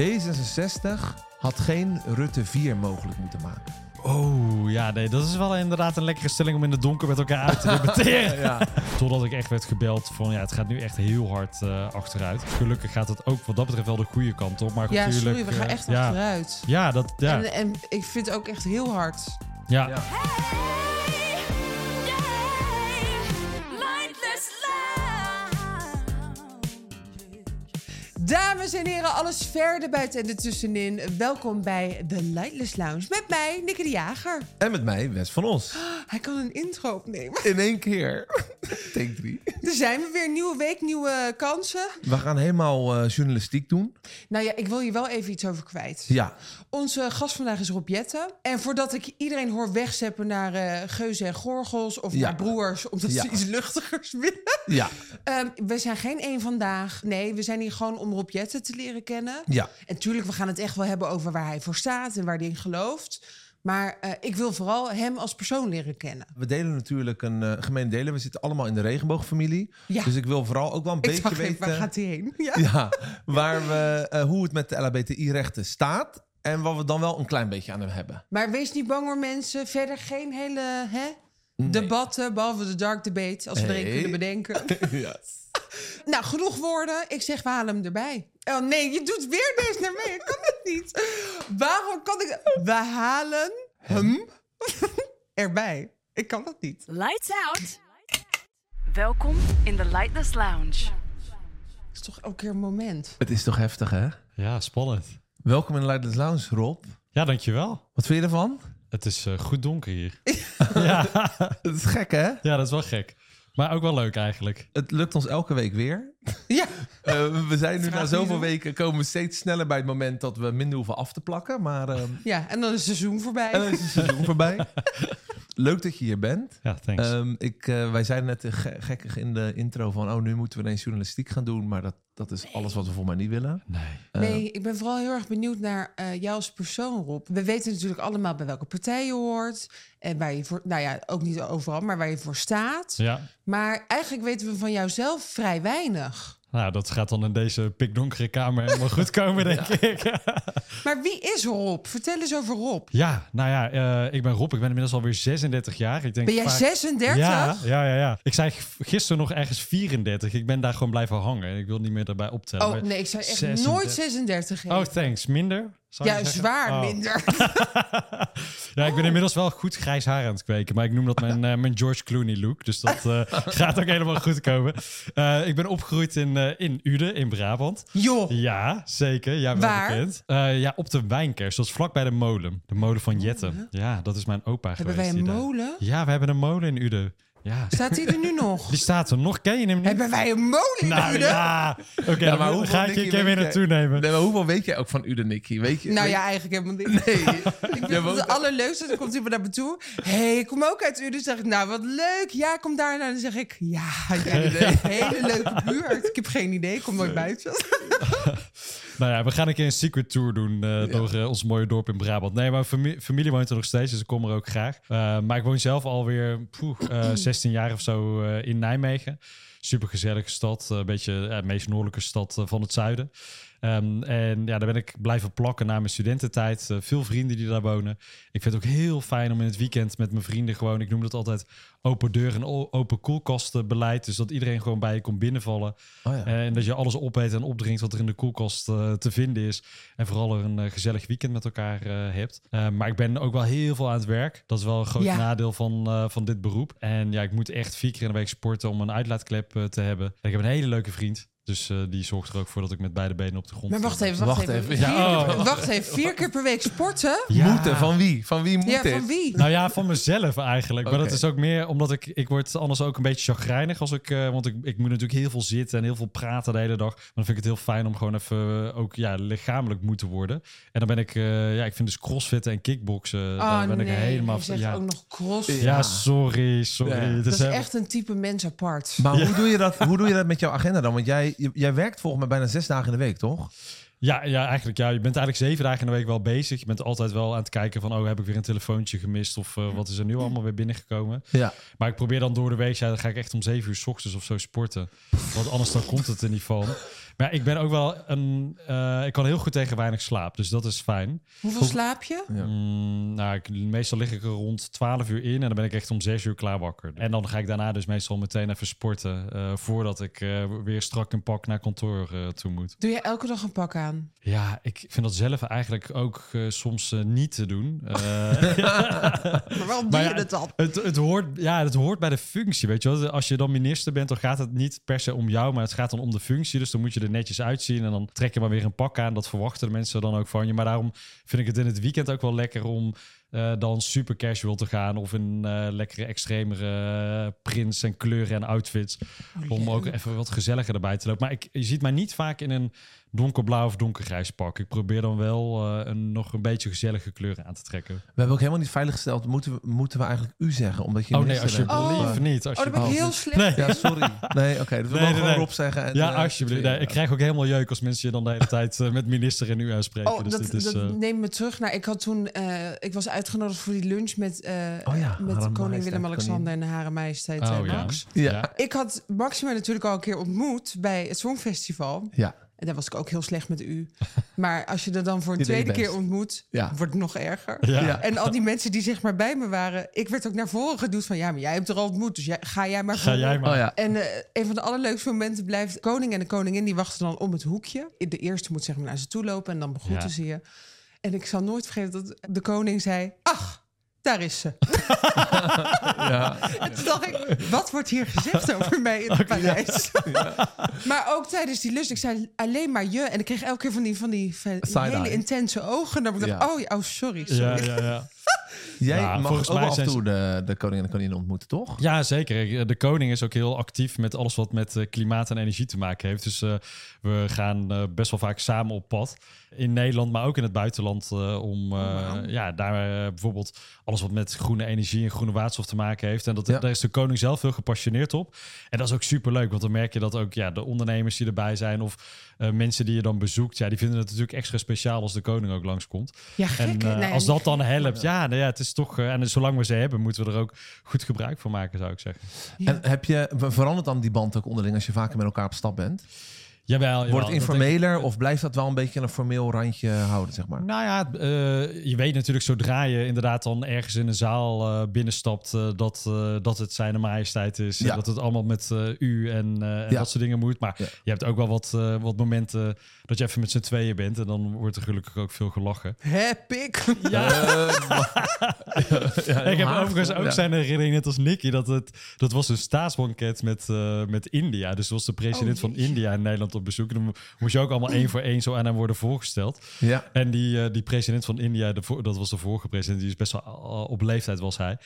D66 had geen Rutte 4 mogelijk moeten maken. Oh, ja, nee, dat is wel inderdaad een lekkere stelling om in het donker met elkaar uit te debatteren. Ja. Totdat ik echt werd gebeld van, ja, het gaat nu echt heel hard eh, achteruit. Gelukkig gaat het ook wat dat betreft wel de goede kant op. Maar Ja, natuurlijk, sorry, we gaan eh, echt ja, achteruit. Ja, dat, ja, En, en ik vind het ook echt heel hard. ja. Ja. Dames en heren, alles verder buiten en ertussenin. Welkom bij The Lightless Lounge. Met mij, Nikke de Jager. En met mij, Wes van Os. Hij kan een intro opnemen. In één keer. Take 3. Er zijn we weer. Nieuwe week, nieuwe kansen. We gaan helemaal eh, journalistiek doen. Nou ja, ik wil je wel even iets over kwijt. Ja. Onze gast vandaag is Rob Jetten. En voordat ik iedereen hoor wegzeppen naar eh Geuzen en Gorgels... of Ja. naar Broers, omdat Ja. ze iets luchtigers willen... Ja. Ehm, we zijn geen één vandaag. Nee, we zijn hier gewoon om Rob Jetten te leren kennen. Ja. En tuurlijk, we gaan het echt wel hebben over waar hij voor staat en waar hij in gelooft. Maar eh, ik wil vooral hem als persoon leren kennen. We delen natuurlijk een eh gemeen delen. We zitten allemaal in de regenboogfamilie. Ja. Dus ik wil vooral ook wel een Ik beetje dacht even, weten... waar gaat hij heen? Ja. Ja, waar we, eh, hoe het met de LHBTI-rechten staat. En wat we dan wel een klein beetje aan hem hebben. Maar wees niet bang hoor mensen. Verder geen hele hè, Nee. debatten, behalve de dark debate, als we er een kunnen bedenken. ja. nou, genoeg woorden. Ik zeg, we halen hem erbij. Oh nee, je doet weer deze naar mij. Ik kan het niet. Waarom kan ik... We halen hem erbij. Ik kan dat niet. Lights out. Welkom in de Lightless Lounge. Het is toch elke keer een moment. Het is toch heftig, hè? ja, spannend. Welkom in de Lighters Lounge, Rob. Ja, dankjewel. Wat vind je ervan? Het is eh, goed donker hier. ja. Het is gek, hè? ja, dat is wel gek. Maar ook wel leuk eigenlijk. Het lukt ons elke week weer. Ja, Eh, we zijn nu na zoveel zo. weken komen we steeds sneller bij het moment dat we minder hoeven af te plakken. Maar ehm, ja, en dan is het seizoen voorbij. en dan is het seizoen voorbij. Leuk dat je hier bent. Ja, thanks. Ehm, ik, eh, wij zeiden net eh, ge- gekkig in de intro van... oh, nu moeten we ineens journalistiek gaan doen. Maar dat, dat is alles wat we voor mij niet willen. nee. Nee, ik ben vooral heel erg benieuwd naar eh, jou als persoon, Rob. We weten natuurlijk allemaal bij welke partij je hoort. En waar je voor, nou ja, ook niet overal, maar waar je voor staat. Ja. Maar eigenlijk weten we van jou zelf vrij weinig. Nou, dat gaat dan in deze pikdonkere kamer helemaal goed komen, denk ik. Maar wie is Rob? Vertel eens over Rob. ja, nou ja, eh, ik ben Rob. Ik ben inmiddels alweer 36 jaar. Ik denk Ben jij vaak- 36? Ja, ja, ja, ja. Ik zei gisteren nog ergens 34. Ik ben daar gewoon blijven hangen. Ik wil niet meer erbij optellen. Oh nee, ik zou echt 36. nooit 36 Oh, thanks. Minder? Zou je Ja, zwaar Oh. minder. ja, ik ben inmiddels wel goed grijs haar aan het kweken. Maar ik noem dat mijn, eh, mijn George Clooney look. Dus dat eh, gaat ook helemaal goed komen. Eh, ik ben opgegroeid in, in Uden, in Brabant. Joh, Ja, zeker. Ja, wel Waar? bekend. Ja, op de Wijnkers. Dat is vlak bij de molen. De molen van Jetten. Ja, dat is mijn opa hebben geweest. wij een daar- molen? Ja, we hebben een molen in Uden. Ja. Staat die er nu nog? Die staat er nog. Ken je hem niet? Hebben wij een molen in Nou Uden? ja. Oké, Ja, maar hoeveel ga ik je keer weer naartoe nemen. Nee, maar hoeveel weet jij ook van Ude, Nicky? Weet je, Nou weet- ja, eigenlijk helemaal niet. Nee. Ik vind maar- het allerleukste. Dan komt iemand naar me toe. hey, ik kom ook uit Uden. Dan zeg ik, nou, wat leuk. Ja, kom daar. Nou, dan zeg ik, ja, ja een hele leuke buurt. Ik heb geen idee. Ik kom nooit buiten. Nou ja, we gaan een keer een secret tour doen eh, door eh, ons mooie dorp in Brabant. Nee, maar fami- familie woont er nog steeds, dus ik kom er ook graag. Eh, maar ik woon zelf alweer poeh, eh, 16 jaar of zo in Nijmegen. Super gezellige stad, een beetje de meest noordelijke stad van het zuiden. Ehm, en ja, daar ben ik blijven plakken na mijn studententijd. Eh, veel vrienden die daar wonen. Ik vind het ook heel fijn om in het weekend met mijn vrienden gewoon... ik noem dat altijd open deur en open koelkastenbeleid. Dus dat iedereen gewoon bij je komt binnenvallen. Oh ja. En dat je alles opeet en opdrinkt wat er in de koelkast eh, te vinden is. En vooral er een eh, gezellig weekend met elkaar eh, hebt. Eh, maar ik ben ook wel heel veel aan het werk. Dat is wel een groot Ja. nadeel van, eh, van dit beroep. En ja, ik moet echt vier keer in de week sporten om een uitlaatklep eh, te hebben. En ik heb een hele leuke vriend. Dus eh, die zorgt er ook voor dat ik met beide benen op de grond Maar wacht even, wacht, Wacht even. even. Vier, Ja, keer- oh. wacht even. Vier keer per week sporten? Ja. Moeten, van wie? Van wie moet Ja, dit? van wie? Nou ja, van mezelf eigenlijk. Maar dat is ook meer omdat ik... Ik word anders ook een beetje chagrijnig als ik... eh, want ik, ik moet natuurlijk heel veel zitten en heel veel praten de hele dag. Maar dan vind ik het heel fijn om gewoon even eh, ook ja, lichamelijk moe te worden. En dan ben ik... eh, ja, ik vind dus crossfitten en kickboksen... daar Oh ben nee, ik helemaal... je zegt ja, ook nog cross. Ja. sorry, sorry. Ja. Dat is echt een type mens apart. Maar hoe, doe je dat, hoe doe je dat met jouw agenda dan? Want jij, jij werkt volgens mij bijna zes dagen in de week, toch? Ja, ja, eigenlijk ja. Je bent eigenlijk zeven dagen in de week wel bezig. Je bent altijd wel aan het kijken van... oh, heb ik weer een telefoontje gemist? Of eh, wat is er nu allemaal weer binnengekomen? Ja. Maar ik probeer dan door de week... ja, dan ga ik echt om zeven uur s ochtends of zo sporten. Want anders dan komt het er niet van. Maar ik ben ook wel een... eh, ik kan heel goed tegen weinig slaap, dus dat is fijn. Hoeveel slaap je? Ja. Mm, nou, ik, meestal lig ik er rond 12 uur in en dan ben ik echt om 6 uur klaar wakker. En dan ga ik daarna dus meestal meteen even sporten eh, voordat ik eh, weer strak in pak naar kantoor eh, toe moet. Doe je elke dag een pak aan? Ja, ik vind dat zelf eigenlijk ook eh, soms eh, niet te doen. Eh, Maar waarom doe je ja, het dan? Het, het, hoort, ja, het hoort bij de functie, weet je wel. Als je dan minister bent, dan gaat het niet per se om jou, maar het gaat dan om de functie. Dus dan moet je er netjes uitzien en dan trek je maar weer een pak aan. Dat verwachten de mensen dan ook van je. Maar daarom vind ik het in het weekend ook wel lekker om eh, dan super casual te gaan. Of in eh, lekkere, extremere eh, prints en kleuren en outfits. om ook even wat gezelliger erbij te lopen. Maar ik, je ziet mij niet vaak in een donkerblauw of donkergrijs pak. Ik probeer dan wel eh, een, nog een beetje gezellige kleuren aan te trekken. We hebben ook helemaal niet veiliggesteld. Moeten we, moeten we eigenlijk u zeggen? Omdat je Oh nee, alsjeblieft Oh. niet. Oh, daar ben ik alsjeblieft. heel slecht. Nee. Ja, sorry. Nee, oké. dus we Nee, gewoon. Rob zeggen. En, Ja, alsjeblieft. Nee, ik krijg ook helemaal jeuk als mensen je dan de hele tijd eh, met minister en u aanspreken. Oh, dus dat, dit is, dat eh, neemt me terug naar. Ik had toen. eh, ik was uitgenodigd voor die lunch met, eh, Oh ja, met koning Willem-Alexander en Hare Majesteit Oh, ja. Max. Ja. Ik had Maxima natuurlijk al een keer ontmoet bij het Songfestival. Ja. En daar was ik ook heel slecht met u. Maar als je er dan voor een tweede keer ontmoet, Ja. wordt het nog erger. ja. Ja. En al die mensen die zeg maar bij me waren, ik werd ook naar voren geduwd van ja, maar jij hebt er al ontmoet, dus jij, ga jij maar Ga voor. jij maar. Oh ja. En eh, een van de allerleukste momenten blijft... koning en de koningin die wachten dan om het hoekje. De eerste moet zeg maar naar ze toe lopen en dan begroeten Ja. ze je. En ik zal nooit vergeten dat de koning zei... Ach, daar is ze. ja. En toen dacht ik, wat wordt hier gezegd over mij in Parijs? maar ook tijdens die lust, ik zei alleen maar je. En ik kreeg elke keer van die, van die, van die Side-eye. hele intense ogen. Dan dacht ik, Ja. oh, ja, oh, sorry, Ja, sorry. ja, ja. Jij Ja, mag volgens ook mij af en zijn toe de, de koning en de koningin ontmoeten, toch? ja, zeker. De koning is ook heel actief met alles wat met eh, klimaat en energie te maken heeft. Dus eh, we gaan eh, best wel vaak samen op pad. In Nederland, maar ook in het buitenland. eh, om eh, wauw. ja, daar eh, bijvoorbeeld alles wat met groene energie en groene waterstof te maken heeft. En dat, Ja. daar is de koning zelf heel gepassioneerd op. En dat is ook super leuk, want dan merk je dat ook ja, de ondernemers die erbij zijn of eh, mensen die je dan bezoekt, ja, die vinden het natuurlijk extra speciaal als de koning ook langskomt. Ja, En gek. eh, Nee, als dat dan helpt, ja, nou ja, het is toch. eh, en zolang we ze hebben, moeten we er ook goed gebruik van maken, zou ik zeggen. Ja. En heb je, verandert dan die band ook onderling als je vaker met elkaar op stap bent? Jawel, jawel Wordt het ik- informeler of blijft dat wel een beetje een formeel randje houden, zeg maar? Nou ja, eh, je weet natuurlijk zodra je inderdaad dan ergens in een zaal eh, binnenstapt eh, dat, eh, dat het zijn majesteit is. Ja. Dat het allemaal met eh, u en, eh, en Ja. dat soort dingen moet. Maar Ja. je hebt ook wel wat, eh, wat momenten dat je even met z'n tweeën bent. En dan wordt er gelukkig ook veel gelachen. Heb ik. Ja. Ja, ik heb overigens ook ja. zijn herinnering net als Nicky. Dat, het, dat was een staatsbanket met, eh, met India. Dus was de president Oh, van. India in Nederland op bezoek. En dan moest je ook allemaal één voor één zo aan hem worden voorgesteld. Ja. En die, eh, die president van India, de, dat was de vorige president, die is best wel al- op leeftijd was hij.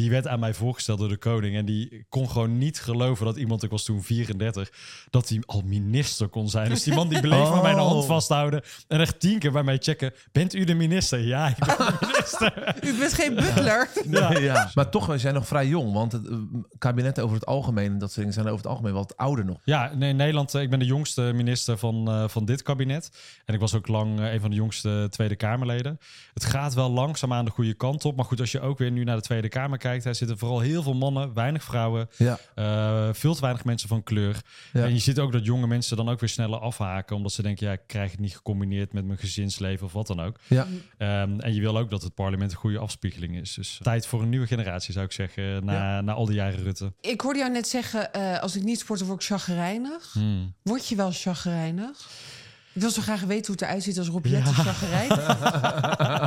Die werd aan mij voorgesteld door de koning. En die kon gewoon niet geloven dat iemand, ik was toen 34, dat hij al minister kon zijn. Dus die man die bleef Oh. maar mijn hand vasthouden. En echt tien keer bij mij checken. Bent u de minister? Ja, ik ben de minister. U bent geen butler. Ja. ja. Maar toch, we zijn nog vrij jong. Want het eh, kabinet over het algemeen en dat soort dingen zijn over het algemeen wat ouder nog. Ja, nee, in Nederland, eh, ik ben de jongste minister van, eh, van dit kabinet. En ik was ook lang een van de jongste Tweede Kamerleden. Het gaat wel langzaam aan de goede kant op. Maar goed, als je ook weer nu naar de Tweede Kamer kijkt, daar zitten vooral heel veel mannen, weinig vrouwen, Ja. eh, veel te weinig mensen van kleur. Ja. En je ziet ook dat jonge mensen dan ook weer sneller afhaken, omdat ze denken, ja, ik krijg het niet gecombineerd met mijn gezinsleven of wat dan ook. Ja. Ehm, en je wil ook dat het parlement een goede afspiegeling is. Dus tijd voor een nieuwe generatie, zou ik zeggen, na, na al die jaren Rutte. Ik hoorde jou net zeggen, eh, als ik niet sport, dan word ik chagrijnig. Hmm. Word je wel chagrijnig? Ik wil zo graag weten hoe het eruit ziet als Rob Jetten chagrijnig.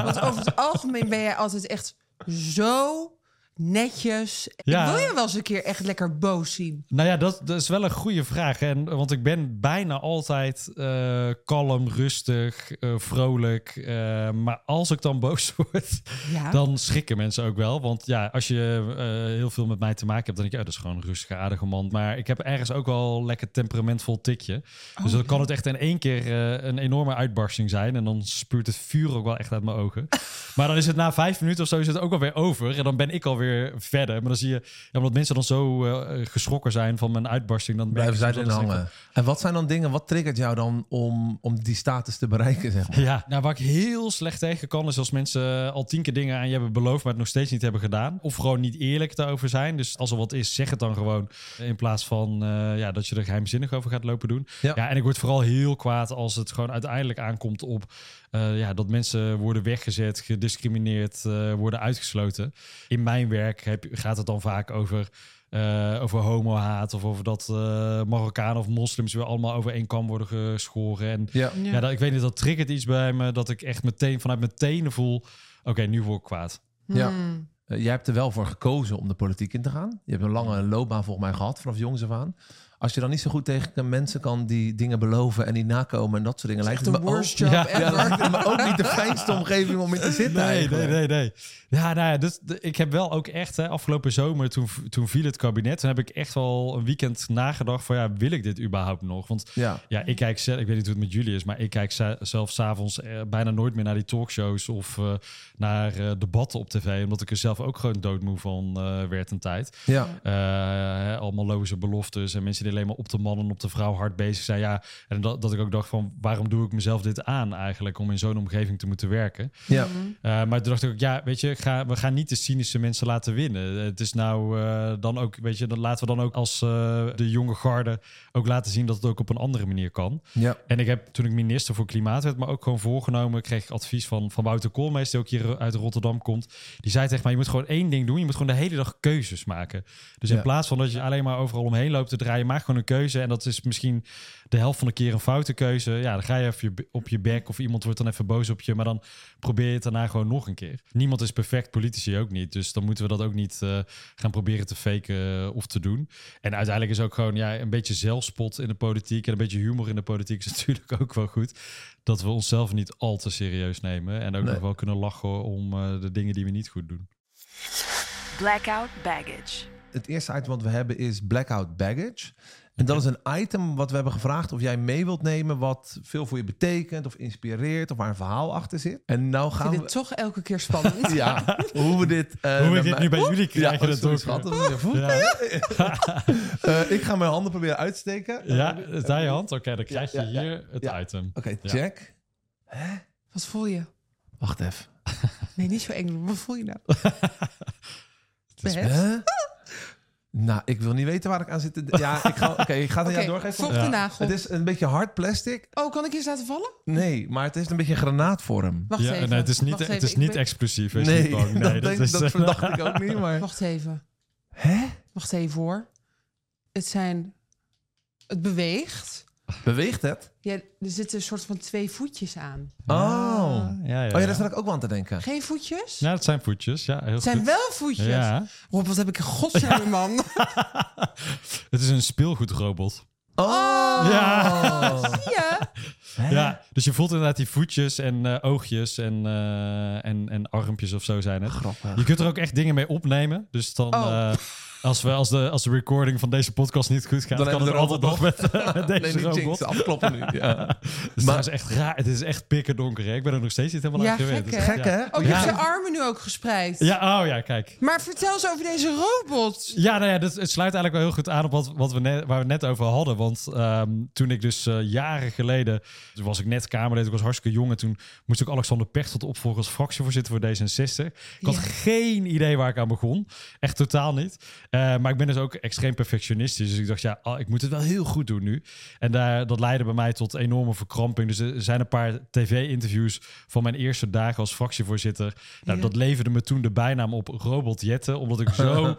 Want over het algemeen ben jij altijd echt zo netjes. Ja. Wil je wel eens een keer echt lekker boos zien. Nou ja, dat, dat is wel een goede vraag. En, want ik ben bijna altijd eh, kalm, rustig, eh, vrolijk. Eh, maar als ik dan boos word, Ja. dan schrikken mensen ook wel. Want ja, als je heel veel met mij te maken hebt, dan denk je, oh, dat is gewoon een rustige, aardige man. Maar ik heb ergens ook wel lekker temperamentvol tikje. Dus dan kan het echt in één keer een enorme uitbarsting zijn. En dan spuurt het vuur ook wel echt uit mijn ogen. maar dan is het na vijf minuten of zo is het ook alweer over. En dan ben ik alweer weer verder. Maar dan zie je, ja, omdat mensen dan zo eh, geschrokken zijn van mijn uitbarsting, dan Blijven zij erin hangen. En wat zijn dan dingen, wat triggert jou dan om, om die status te bereiken, zeg maar? Ja, nou, waar ik heel slecht tegen kan, is als mensen al tien keer dingen aan je hebben beloofd, maar het nog steeds niet hebben gedaan. Of gewoon niet eerlijk daarover zijn. Dus als er wat is, zeg het dan gewoon. In plaats van eh, ja, dat je er geheimzinnig over gaat lopen doen. Ja. Ja. en ik word vooral heel kwaad als het gewoon uiteindelijk aankomt op eh, ja, dat mensen worden weggezet, gediscrimineerd, eh, worden uitgesloten. In mijn werk heb, gaat het dan vaak over. eh, over homohaat of over dat eh Marokkanen of moslims weer allemaal over één kam worden geschoren. En Ja. ja, dat, ik weet niet, dat triggert iets bij me dat ik echt meteen vanuit mijn tenen voel. Oké, nu word ik kwaad. Ja. Hmm. Eh, jij hebt er wel voor gekozen om de politiek in te gaan. Je hebt een lange loopbaan volgens mij gehad, vanaf jongs af aan. Als je dan niet zo goed tegen mensen kan die dingen beloven en die nakomen en dat soort dingen, lijkt het me worst ook, Ja. me ook niet de fijnste omgeving om in te zitten Nee, nee, eigenlijk. nee, nee. Ja, nou ja, dus de- ik heb wel ook echt hè, afgelopen zomer, toen, toen viel het kabinet, toen heb ik echt wel een weekend nagedacht van ja, wil ik dit überhaupt nog? Want Ja, ja, ik kijk zelf, ik weet niet hoe het met jullie is, maar ik kijk zelf s'avonds eh, bijna nooit meer naar die talkshows of eh, naar eh, debatten op tv, omdat ik er zelf ook gewoon doodmoe van werd een tijd. ja. Allemaal loze beloftes en mensen die alleen maar op de man en op de vrouw hard bezig zijn. Ja, en dat, dat ik ook dacht van waarom doe ik mezelf dit aan eigenlijk om in zo'n omgeving te moeten werken? ja. Eh, maar toen dacht ik ook, ja, weet je, ga, we gaan niet de cynische mensen laten winnen. Het is nou eh, dan ook, weet je, dan laten we dan ook als eh, de jonge garde ook laten zien dat het ook op een andere manier kan. ja. En ik heb toen ik minister voor Klimaat werd, maar ook gewoon voorgenomen, kreeg ik advies van, van Wouter Koolmees, die ook hier uit Rotterdam komt. Die zei tegen mij, je moet gewoon één ding doen. Je moet gewoon de hele dag keuzes maken. Dus in Ja. plaats van dat je alleen maar overal omheen loopt te draaien, maak gewoon een keuze. En dat is misschien de helft van de keer een foute keuze. Ja, dan ga je even je- op je bek of iemand wordt dan even boos op je, maar dan probeer je het daarna gewoon nog een keer. Niemand is perfect, politici ook niet. Dus dan moeten we dat ook niet eh, gaan proberen te faken eh, of te doen. En uiteindelijk is ook gewoon ja, een beetje zelfspot in de politiek en een beetje humor in de politiek is natuurlijk ook wel goed. Dat we onszelf niet al te serieus nemen en ook Nee. nog wel kunnen lachen om eh, de dingen die we niet goed doen. Blackout baggage. Het eerste item wat we hebben is Blackout Baggage. En dat is een item wat we hebben gevraagd of jij mee wilt nemen... wat veel voor je betekent of inspireert of waar een verhaal achter zit. En nou Ik gaan vind we... het toch elke keer spannend. Ja, hoe we dit... eh, Hoe ik dit nu bij jullie Ja, krijg, oh, dat schat. Ja, Eh, ik ga mijn handen proberen uitsteken. ja is daar je hand? Oké, dan krijg je Ja, ja, hier het ja. item. Oké, Ja. check. Wat voel je? Wacht even. Nee, niet zo eng. Wat voel je nou? is? Huh? Nou, ik wil niet weten waar ik aan zit. te- Ja, ik ga, oké, ik ga het aan jou Oké, doorgeven. volg de Ja. nagel. Het is een beetje hard plastic. Oh, kan ik eens laten vallen? Nee, maar het is een beetje granaatvorm. Wacht Ja, even. nee, het is niet, Wacht het even, is ik niet ben- explosief. Wees niet bang. Nee, dat, dat, denk, is, dat verdacht ik ook niet, maar... Wacht even. Hè? Wacht even hoor. Het zijn... Het beweegt. Beweegt het? Ja, er zitten een soort van twee voetjes aan. Oh. Ja, ja, Oh ja, daar zat ik ook wel aan te denken. Geen voetjes? Ja, dat zijn voetjes. Ja, heel het zijn goed. wel voetjes. Ja, Rob, wat heb ik in godsnaam, man. het is een speelgoedrobot. Oh! Ja. Zie je? Ja, dus je voelt inderdaad die voetjes en eh, oogjes en, eh, en, en armpjes of zo zijn het. Grappig. Je kunt er ook echt dingen mee opnemen. Dus dan, Oh. eh, als, we, als, de, als de recording van deze podcast niet goed gaat, Dan kan het er altijd nog met, met deze Nee, niet robot. jinx, afkloppen nu. Ja. Dus Maar- dat is echt raar. Het is echt pikken donker. Hè? Ik ben er nog steeds niet helemaal Ja, aan gewend. gek, Dus? Gek, ja. hè? Oh, je Ja. hebt zijn armen nu ook gespreid. Ja, oh ja, kijk. Maar vertel eens over deze robot. Ja, nou ja, dat, het sluit eigenlijk wel heel goed aan op wat, wat we net, waar we het net over hadden. Want ehm, toen ik dus eh, jaren geleden, toen was ik net Kamerlid, ik was hartstikke jong. En toen moest ik Alexander Pechtold opvolgen als fractievoorzitter voor D66. Ik had geen idee waar ik aan begon. Echt totaal niet. Eh, maar ik ben dus ook extreem perfectionistisch. Dus ik dacht, ja, ah, ik moet het wel heel goed doen nu. En daar, dat leidde bij mij tot enorme verkramping. Dus er zijn een paar tv-interviews van mijn eerste dagen als fractievoorzitter. Nou, Ja. Dat leverde me toen de bijnaam op Robot Jetten. Omdat ik zo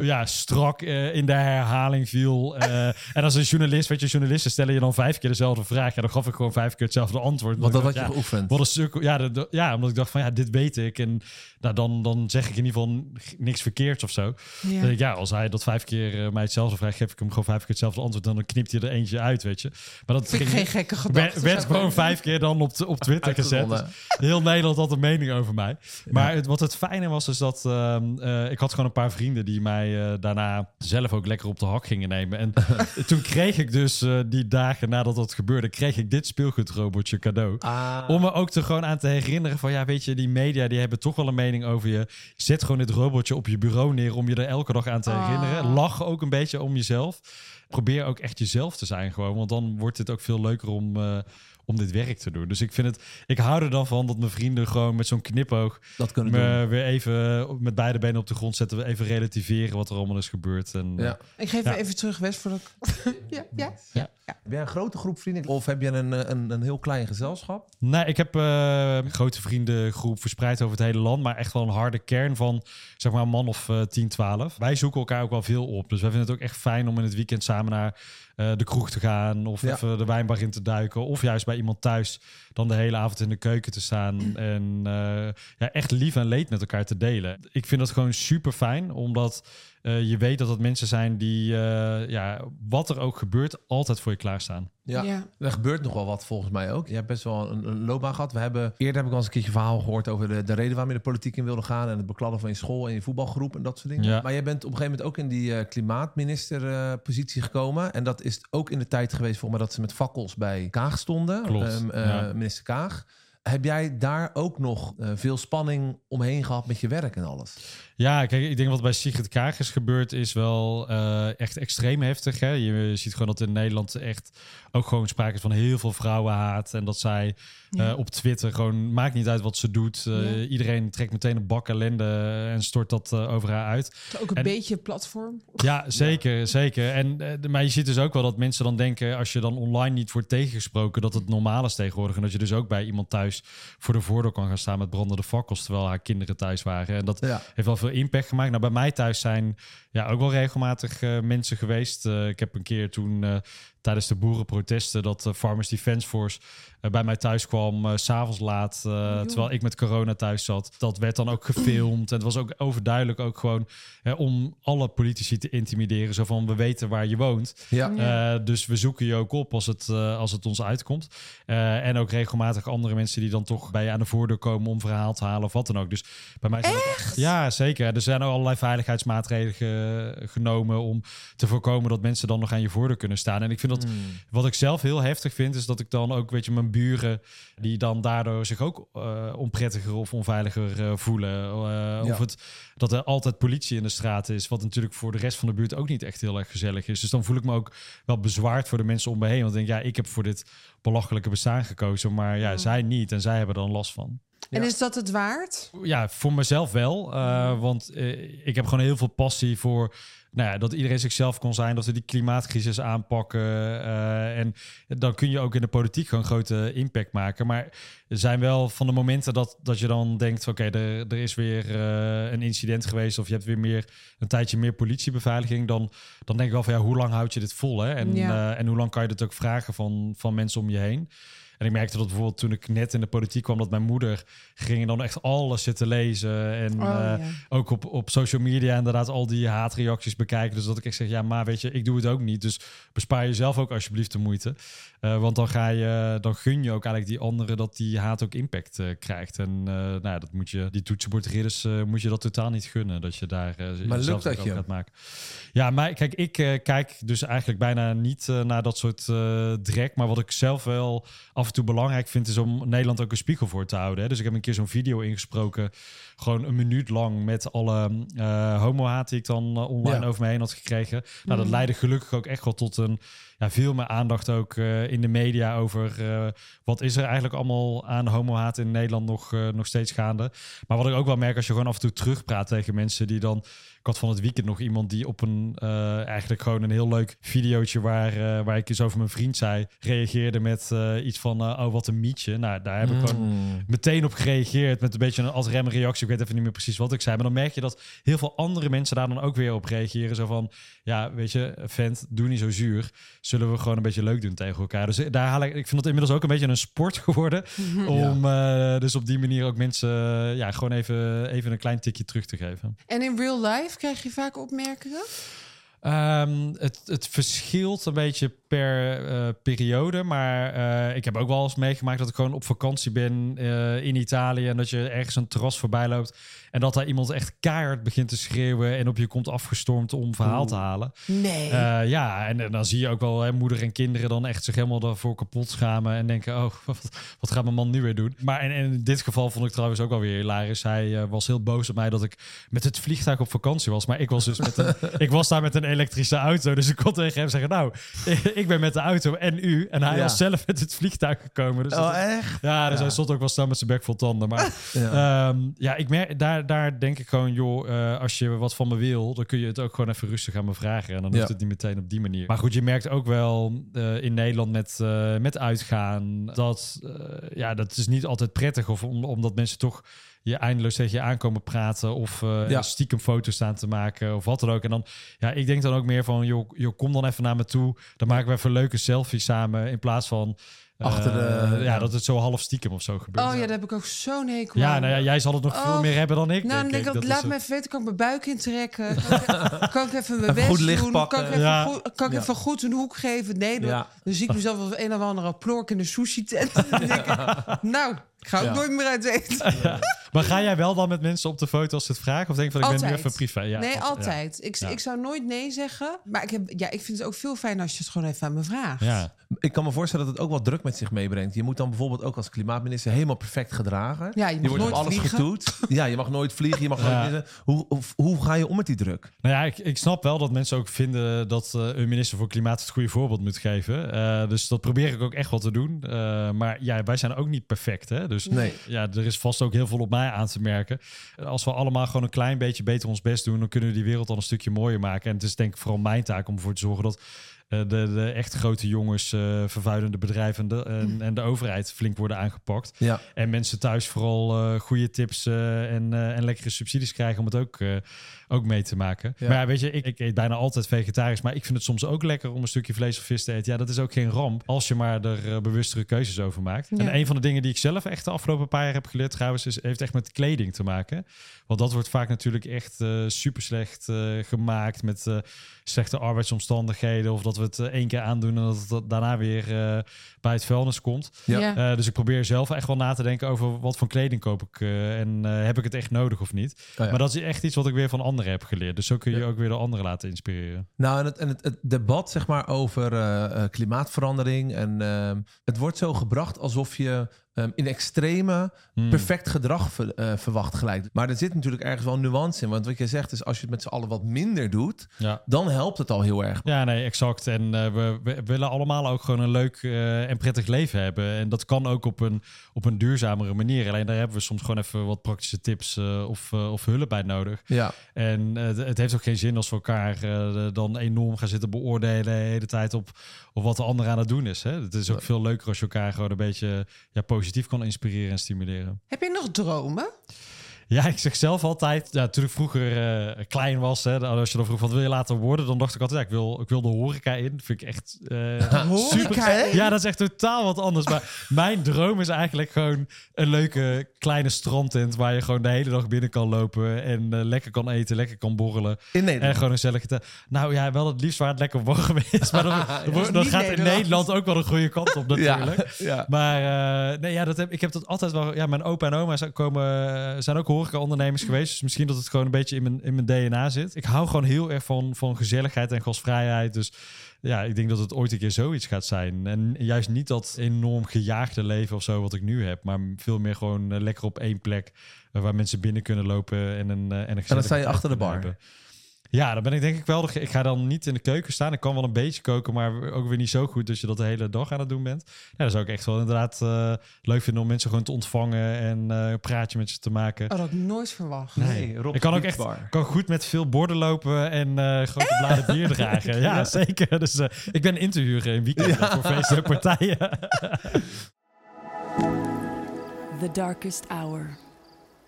ja. strak eh, in de herhaling viel. Eh, en als een journalist, weet je, journalisten stellen je dan vijf keer dezelfde vraag. Ja, dan gaf ik gewoon vijf keer hetzelfde antwoord. Want dat had je dacht, geoefend. ja, wat een sukkel. Ja, dat- ja, omdat ik dacht van ja, dit weet ik. En nou, dan, dan zeg ik in ieder geval niks verkeerds of zo. Ja. Ik, ja, als hij dat vijf keer eh, mij hetzelfde vraagt, geef ik hem gewoon vijf keer hetzelfde antwoord. En dan knipt hij er eentje uit, weet je. Maar dat Vind ik ging- geen gekke gedachte. werd gewoon vijf keer dan op, op Twitter gezet. Dus heel Nederland had een mening over mij. Maar het, wat het fijne was, is dat ehm, eh, ik had gewoon een paar vrienden die mij eh, daarna zelf ook lekker op de hak gingen nemen. En toen kreeg ik dus eh, die dagen nadat dat gebeurde, kreeg ik dit speelgoedrobotje cadeau. Ah. Om me ook er gewoon aan te herinneren van, ja, weet je, die media die hebben toch wel een mening over je. Zet gewoon dit robotje op je bureau neer om je er elke dag aan te Ah. herinneren. Lach ook een beetje om jezelf. Probeer ook echt jezelf te zijn gewoon, want dan wordt het ook veel leuker om, eh, om dit werk te doen. Dus ik vind het, ik hou er dan van dat mijn vrienden gewoon met zo'n knipoog dat kunnen doen. me weer even met beide benen op de grond zetten. We even relativeren wat er allemaal is gebeurd. En, Ja. Ik geef Ja. even terug, West, voordat ik... ja, ja. Heb jij een grote groep vrienden of heb je een, eh, een, een heel klein gezelschap? Nee, ik heb eh, een grote vriendengroep verspreid over het hele land. Maar echt wel een harde kern van zeg maar een man of eh 10, 12. Wij zoeken elkaar ook wel veel op. Dus wij vinden het ook echt fijn om in het weekend samen naar eh, de kroeg te gaan. Of Ja. even de wijnbar in te duiken. Of juist bij iemand thuis dan de hele avond in de keuken te staan. En eh, ja, echt lief en leed met elkaar te delen. Ik vind dat gewoon super fijn. Omdat eh, je weet dat het mensen zijn die, eh, ja, wat er ook gebeurt, altijd voor je klaarstaan. Ja. Ja. Er gebeurt nog wel wat volgens mij ook. Je hebt best wel een, een loopbaan gehad. We hebben eerder heb ik al eens een keertje verhaal gehoord over de, de reden waarom je de politiek in wilde gaan en het bekladden van je school en je voetbalgroep en dat soort dingen. Ja. Maar jij bent op een gegeven moment ook in die eh, klimaatministerpositie gekomen. En dat is ook in de tijd geweest voor me dat ze met fakkels bij Kaag stonden. Klopt, Ehm, eh, ja. Minister Kaag. Heb jij daar ook nog eh, veel spanning omheen gehad met je werk en alles? Ja, kijk, ik denk wat bij Sigrid Kaag is gebeurd is wel eh, echt extreem heftig. Hè? Je ziet gewoon dat in Nederland echt ook gewoon sprake is van heel veel vrouwenhaat. En dat zij Ja. eh, op Twitter gewoon, maakt niet uit wat ze doet. Eh, Ja. Iedereen trekt meteen een bak ellende en stort dat eh, over haar uit. Ook een En- beetje platform. Ja, zeker, zeker. En, de- maar je ziet dus ook wel dat mensen dan denken, als je dan online niet wordt tegengesproken, dat het normaal is tegenwoordig. En dat je dus ook bij iemand thuis voor de voordeur kan gaan staan met brandende fakkels, terwijl haar kinderen thuis waren. En dat Ja. heeft wel veel impact gemaakt. Nou, bij mij thuis zijn ja, ook wel regelmatig eh, mensen geweest. Eh, ik heb een keer toen eh, tijdens de boerenprotesten dat eh, Farmers Defence Force bij mij thuis kwam, s s'avonds laat, eh, terwijl ik met corona thuis zat. Dat werd dan ook gefilmd. En het was ook overduidelijk ook gewoon hè, om alle politici te intimideren. Zo van, we weten waar je woont. Ja. Ja. Eh, dus we zoeken je ook op als het, eh, als het ons uitkomt. Eh, en ook regelmatig andere mensen die dan toch bij je aan de voordeur komen om verhaal te halen of wat dan ook. Dus bij mij ja, zeker. Er zijn ook allerlei veiligheidsmaatregelen ge- genomen om te voorkomen dat mensen dan nog aan je voordeur kunnen staan. En ik vind dat Hmm. wat ik zelf heel heftig vind, is dat ik dan ook, weet je, mijn buren die dan daardoor zich ook eh, onprettiger of onveiliger eh, voelen. Eh, Of het dat er altijd politie in de straat is, wat natuurlijk voor de rest van de buurt ook niet echt heel erg gezellig is. Dus dan voel ik me ook wel bezwaard voor de mensen om me heen. Want ik denk, ja, ik heb voor dit belachelijke bestaan gekozen, maar ja, Ja. zij niet en zij hebben er dan last van. En is dat het waard? Ja, voor mezelf wel. eh, want eh, ik heb gewoon heel veel passie voor nou ja, dat iedereen zichzelf kon zijn. Dat we die klimaatcrisis aanpakken. eh, en dan kun je ook in de politiek gewoon grote impact maken. Maar er zijn wel van de momenten dat, dat je dan denkt... oké, er, er is weer een incident geweest... of je hebt weer meer, een tijdje meer politiebeveiliging... dan, dan denk ik wel van ja, hoe lang houd je dit vol? Hè? En, Ja. en hoe lang kan je dit ook vragen van, van mensen om je heen? En ik merkte dat bijvoorbeeld toen ik net in de politiek kwam... dat mijn moeder ging dan echt alles zitten lezen... en Oh, eh, ja. ook op, op social media inderdaad al die haatreacties bekijken. Dus dat ik echt zeg, ja, maar weet je, ik doe het ook niet. Dus bespaar jezelf ook alsjeblieft de moeite. Eh, want dan ga je, dan gun je ook eigenlijk die anderen dat die haat ook impact eh, krijgt. En eh, nou, ja, dat moet je, die toetsenbordridders eh moet je dat totaal niet gunnen. Dat je daar eh Maar jezelf lukt dat je? gaat maken. Ja, maar kijk, ik kijk dus eigenlijk bijna niet eh, naar dat soort eh drek. Maar wat ik zelf wel af en toe belangrijk vind, is om Nederland ook een spiegel voor te houden. Hè. Dus ik heb een keer zo'n video ingesproken, gewoon een minuut lang met alle eh homo-haat die ik dan eh, online Ja. over me heen had gekregen. Nou, dat Mm. leidde gelukkig ook echt wel tot een ja, veel meer aandacht ook eh, in de media over eh, wat is er eigenlijk allemaal aan homo-haat in Nederland nog, eh, nog steeds gaande. Maar wat ik ook wel merk als je gewoon af en toe terugpraat tegen mensen die dan ik had van het weekend nog iemand die op een eh, eigenlijk gewoon een heel leuk videootje waar, eh, waar ik eens over mijn vriend zei, reageerde met eh, iets van oh wat een mietje. Nou, daar heb ik gewoon Mm. meteen op gereageerd met een beetje een als rem reactie. Ik weet even niet meer precies wat ik zei. Maar dan merk je dat heel veel andere mensen daar dan ook weer op reageren. Zo van, ja, weet je, vent, doe niet zo zuur. Zullen we gewoon een beetje leuk doen tegen elkaar. Dus daar haal ik, ik vind het inmiddels ook een beetje een sport geworden. Om eh, dus op die manier ook mensen ja, gewoon even, even een klein tikje terug te geven. En in real life krijg je vaak opmerkingen? Ehm, het, het verschilt een beetje per eh, periode. Maar eh, ik heb ook wel eens meegemaakt dat ik gewoon op vakantie ben eh, in Italië. En dat je ergens een terras voorbij loopt. En dat daar iemand echt keihard begint te schreeuwen. En op je komt afgestormd om verhaal te halen. Nee. Ja, en, en dan zie je ook wel hè, moeder en kinderen dan echt zich helemaal daarvoor kapot schamen. En denken, oh, wat, wat gaat mijn man nu weer doen? Maar en, en in dit geval vond ik trouwens ook wel weer hilarisch. Hij was heel boos op mij dat ik met het vliegtuig op vakantie was. Maar ik was dus met een, ik was daar met een elektrische auto. Dus ik kon tegen hem zeggen, nou, ik ben met de auto en u. En hij Ja. was zelf met het vliegtuig gekomen. Dus Oh, echt? ja, dus hij stond ook wel staan met zijn bek vol tanden. Maar Ja. Ehm, ja, ik merk, daar, daar denk ik gewoon, joh, eh, als je wat van me wil, dan kun je het ook gewoon even rustig aan me vragen. En dan hoeft het niet meteen op die manier. Maar goed, je merkt ook wel eh, in Nederland met, eh, met uitgaan dat, ja, dat is niet altijd prettig. Of om, omdat mensen toch je eindeloos tegen je aankomen praten of eh, Ja. stiekem foto's staan te maken of wat dan ook. En dan, ja, ik denk dan ook meer van, joh, joh kom dan even naar me toe. Dan maken we even een leuke selfie samen in plaats van... eh, Achter de- ja, ja. dat het zo half stiekem of zo gebeurt. Oh ja, daar heb ik ook zo'n hekel Ja, nou ja, jij zal het nog veel Oh. meer hebben dan ik. Nou, dan denk ik, Dat laat me even weten, kan ik mijn buik intrekken? Kan ik, kan ik even mijn best goed doen? pakken. Kan ik even, Ja. goed, kan ik Ja. even goed een hoek geven? Nee, dan, Ja. dan zie ik mezelf als een of andere plork in de denk ik, nou, ik ga ook Ja. nooit meer uit eten. Maar ga jij wel dan met mensen op de foto als ze het vragen? Of denk je van, ik ben nu even privé? Ja, nee, ja. altijd. Ik, Ja. ik zou nooit nee zeggen. Maar ik, heb, ja, ik vind het ook veel fijner als je het gewoon even aan me vraagt. Ja. Ik kan me voorstellen dat het ook wat druk met zich meebrengt. Je moet dan bijvoorbeeld ook als klimaatminister helemaal perfect gedragen. Ja, je mag wordt op nooit alles vliegen. getoet. Ja, je mag nooit vliegen. Je mag Ja. nooit. Hoe, hoe, hoe ga je om met die druk? Nou ja, ik, ik snap wel dat mensen ook vinden dat eh, een minister voor Klimaat het goede voorbeeld moet geven. Eh, dus dat probeer ik ook echt wel te doen. Eh, maar ja, wij zijn ook niet perfect. Hè? Dus Nee. ja, er is vast ook heel veel op mij aan te merken. Als we allemaal gewoon een klein beetje beter ons best doen, dan kunnen we die wereld al een stukje mooier maken. En het is denk ik vooral mijn taak om ervoor te zorgen dat eh, de, de echt grote jongens, eh, vervuilende bedrijven en de, en, en de overheid flink worden aangepakt. Ja. En mensen thuis vooral eh, goede tips en, en lekkere subsidies krijgen om het ook, ook mee te maken. Ja. Maar ja, weet je, ik, ik eet bijna altijd vegetarisch, maar ik vind het soms ook lekker om een stukje vlees of vis te eten. Ja, dat is ook geen ramp als je maar er eh, bewustere keuzes over maakt. Ja. En een van de dingen die ik zelf echt de afgelopen paar jaar heb geleerd trouwens, is, heeft echt met kleding te maken. Want dat wordt vaak natuurlijk echt eh, super slecht eh, gemaakt met eh, slechte arbeidsomstandigheden. Of dat we het één keer aandoen en dat het daarna weer eh, bij het vuilnis komt. Ja. Eh, dus ik probeer zelf echt wel na te denken over wat voor kleding koop ik eh, en eh, heb ik het echt nodig of niet. Oh ja. Maar dat is echt iets wat ik weer van anderen heb geleerd. Dus zo kun je Ja. ook weer de anderen laten inspireren. Nou, en het, en het, het debat zeg maar, over eh, eh, klimaatverandering. En ehm, het wordt zo gebracht alsof je ehm, in extreme Hmm. perfect gedrag ver- eh, verwacht gelijk. Maar er zit natuurlijk ergens wel nuance in. Want wat je zegt is, als je het met z'n allen wat minder doet, Ja. dan helpt het al heel erg. Ja, nee, exact. En eh, we, we willen allemaal ook gewoon een leuk eh, en prettig leven hebben. En dat kan ook op een, op een duurzamere manier. Alleen daar hebben we soms gewoon even wat praktische tips of, of hulp bij nodig. Ja, En het heeft ook geen zin als we elkaar dan enorm gaan zitten beoordelen de hele tijd op, op wat de ander aan het doen is. Hè? Het is ook veel leuker als je elkaar gewoon een beetje ja, positief kan inspireren en stimuleren. Heb je nog dromen? Ja, ik zeg zelf altijd, ja, toen ik vroeger eh, klein was, hè, als je dan vroeg wat wil je later worden, dan dacht ik altijd, ja, ik wil, ik wil de horeca in. Dat vind ik echt eh, Horeca, hè? Ja, dat is echt totaal wat anders. Maar mijn droom is eigenlijk gewoon een leuke kleine strandtent waar je gewoon de hele dag binnen kan lopen en eh, lekker kan eten, lekker kan borrelen. in En Nederland. gewoon een gezellige. Nou ja, wel het liefst waar het lekker warm is. Maar dan, niet gaat in Nederland. Ook wel een goede kant op natuurlijk. Ja, ja. Maar nee, ja, dat heb, ik heb dat altijd wel. Ja, mijn opa en oma zijn, komen, zijn ook horeca-ondernemers geweest. Dus misschien dat het gewoon een beetje in mijn, in mijn DNA zit. Ik hou gewoon heel erg van, van gezelligheid en gastvrijheid. Dus ja, ik denk dat het ooit een keer zoiets gaat zijn. En juist niet dat enorm gejaagde leven of zo wat ik nu heb. Maar veel meer gewoon eh, lekker op één plek. eh, waar mensen binnen kunnen lopen en een, eh, en een dan gezellige sta je achter de bar. hebben. Ja, dan ben ik denk ik wel. Ik ga dan niet in de keuken staan. Ik kan wel een beetje koken, maar ook weer niet zo goed dat je dat de hele dag aan het doen bent. Ja, dat zou ik echt wel inderdaad eh, leuk vinden om mensen gewoon te ontvangen en eh, een praatje met ze te maken. Oh, dat had ik nooit verwacht. Nee, Rob ik kan ook echt kan goed met veel borden lopen en eh grote bladen bier dragen. Ja, zeker. Dus eh, ik ben in te huren in weekenden voor feesten en partijen. The Darkest Hour.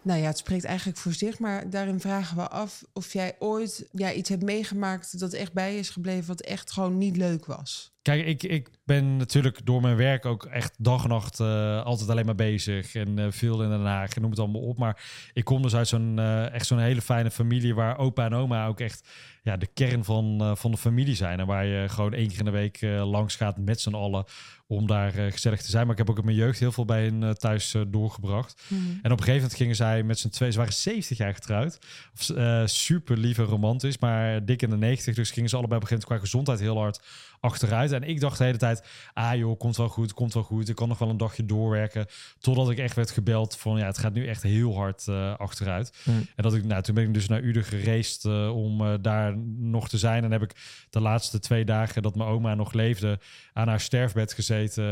Nou ja, het spreekt eigenlijk voor zich, maar daarin vragen we af of jij ooit ja, iets hebt meegemaakt dat echt bij is gebleven, wat echt gewoon niet leuk was. Kijk, ik, ik ben natuurlijk door mijn werk ook echt dag en nacht eh, altijd alleen maar bezig. En eh, veel in Den Haag en noem het allemaal op. Maar ik kom dus uit zo'n eh, echt zo'n hele fijne familie waar opa en oma ook echt ja, de kern van, eh, van de familie zijn. En waar je gewoon één keer in de week eh, langs gaat met z'n allen om daar eh, gezellig te zijn. Maar ik heb ook in mijn jeugd heel veel bij hen thuis doorgebracht. En op een gegeven moment gingen zij met z'n twee, ze waren 70 jaar getrouwd. Super lief en romantisch, maar dik in de 90. Dus gingen ze allebei op een gegeven moment qua gezondheid heel hard achteruit. En ik dacht de hele tijd, ah joh, komt wel goed, komt wel goed. Ik kan nog wel een dagje doorwerken. Totdat ik echt werd gebeld van, ja, het gaat nu echt heel hard eh, achteruit. Hmm. En dat ik, nou, toen ben ik dus naar Uden gereisd eh, om eh, daar nog te zijn. En heb ik de laatste twee dagen dat mijn oma nog leefde aan haar sterfbed gezeten.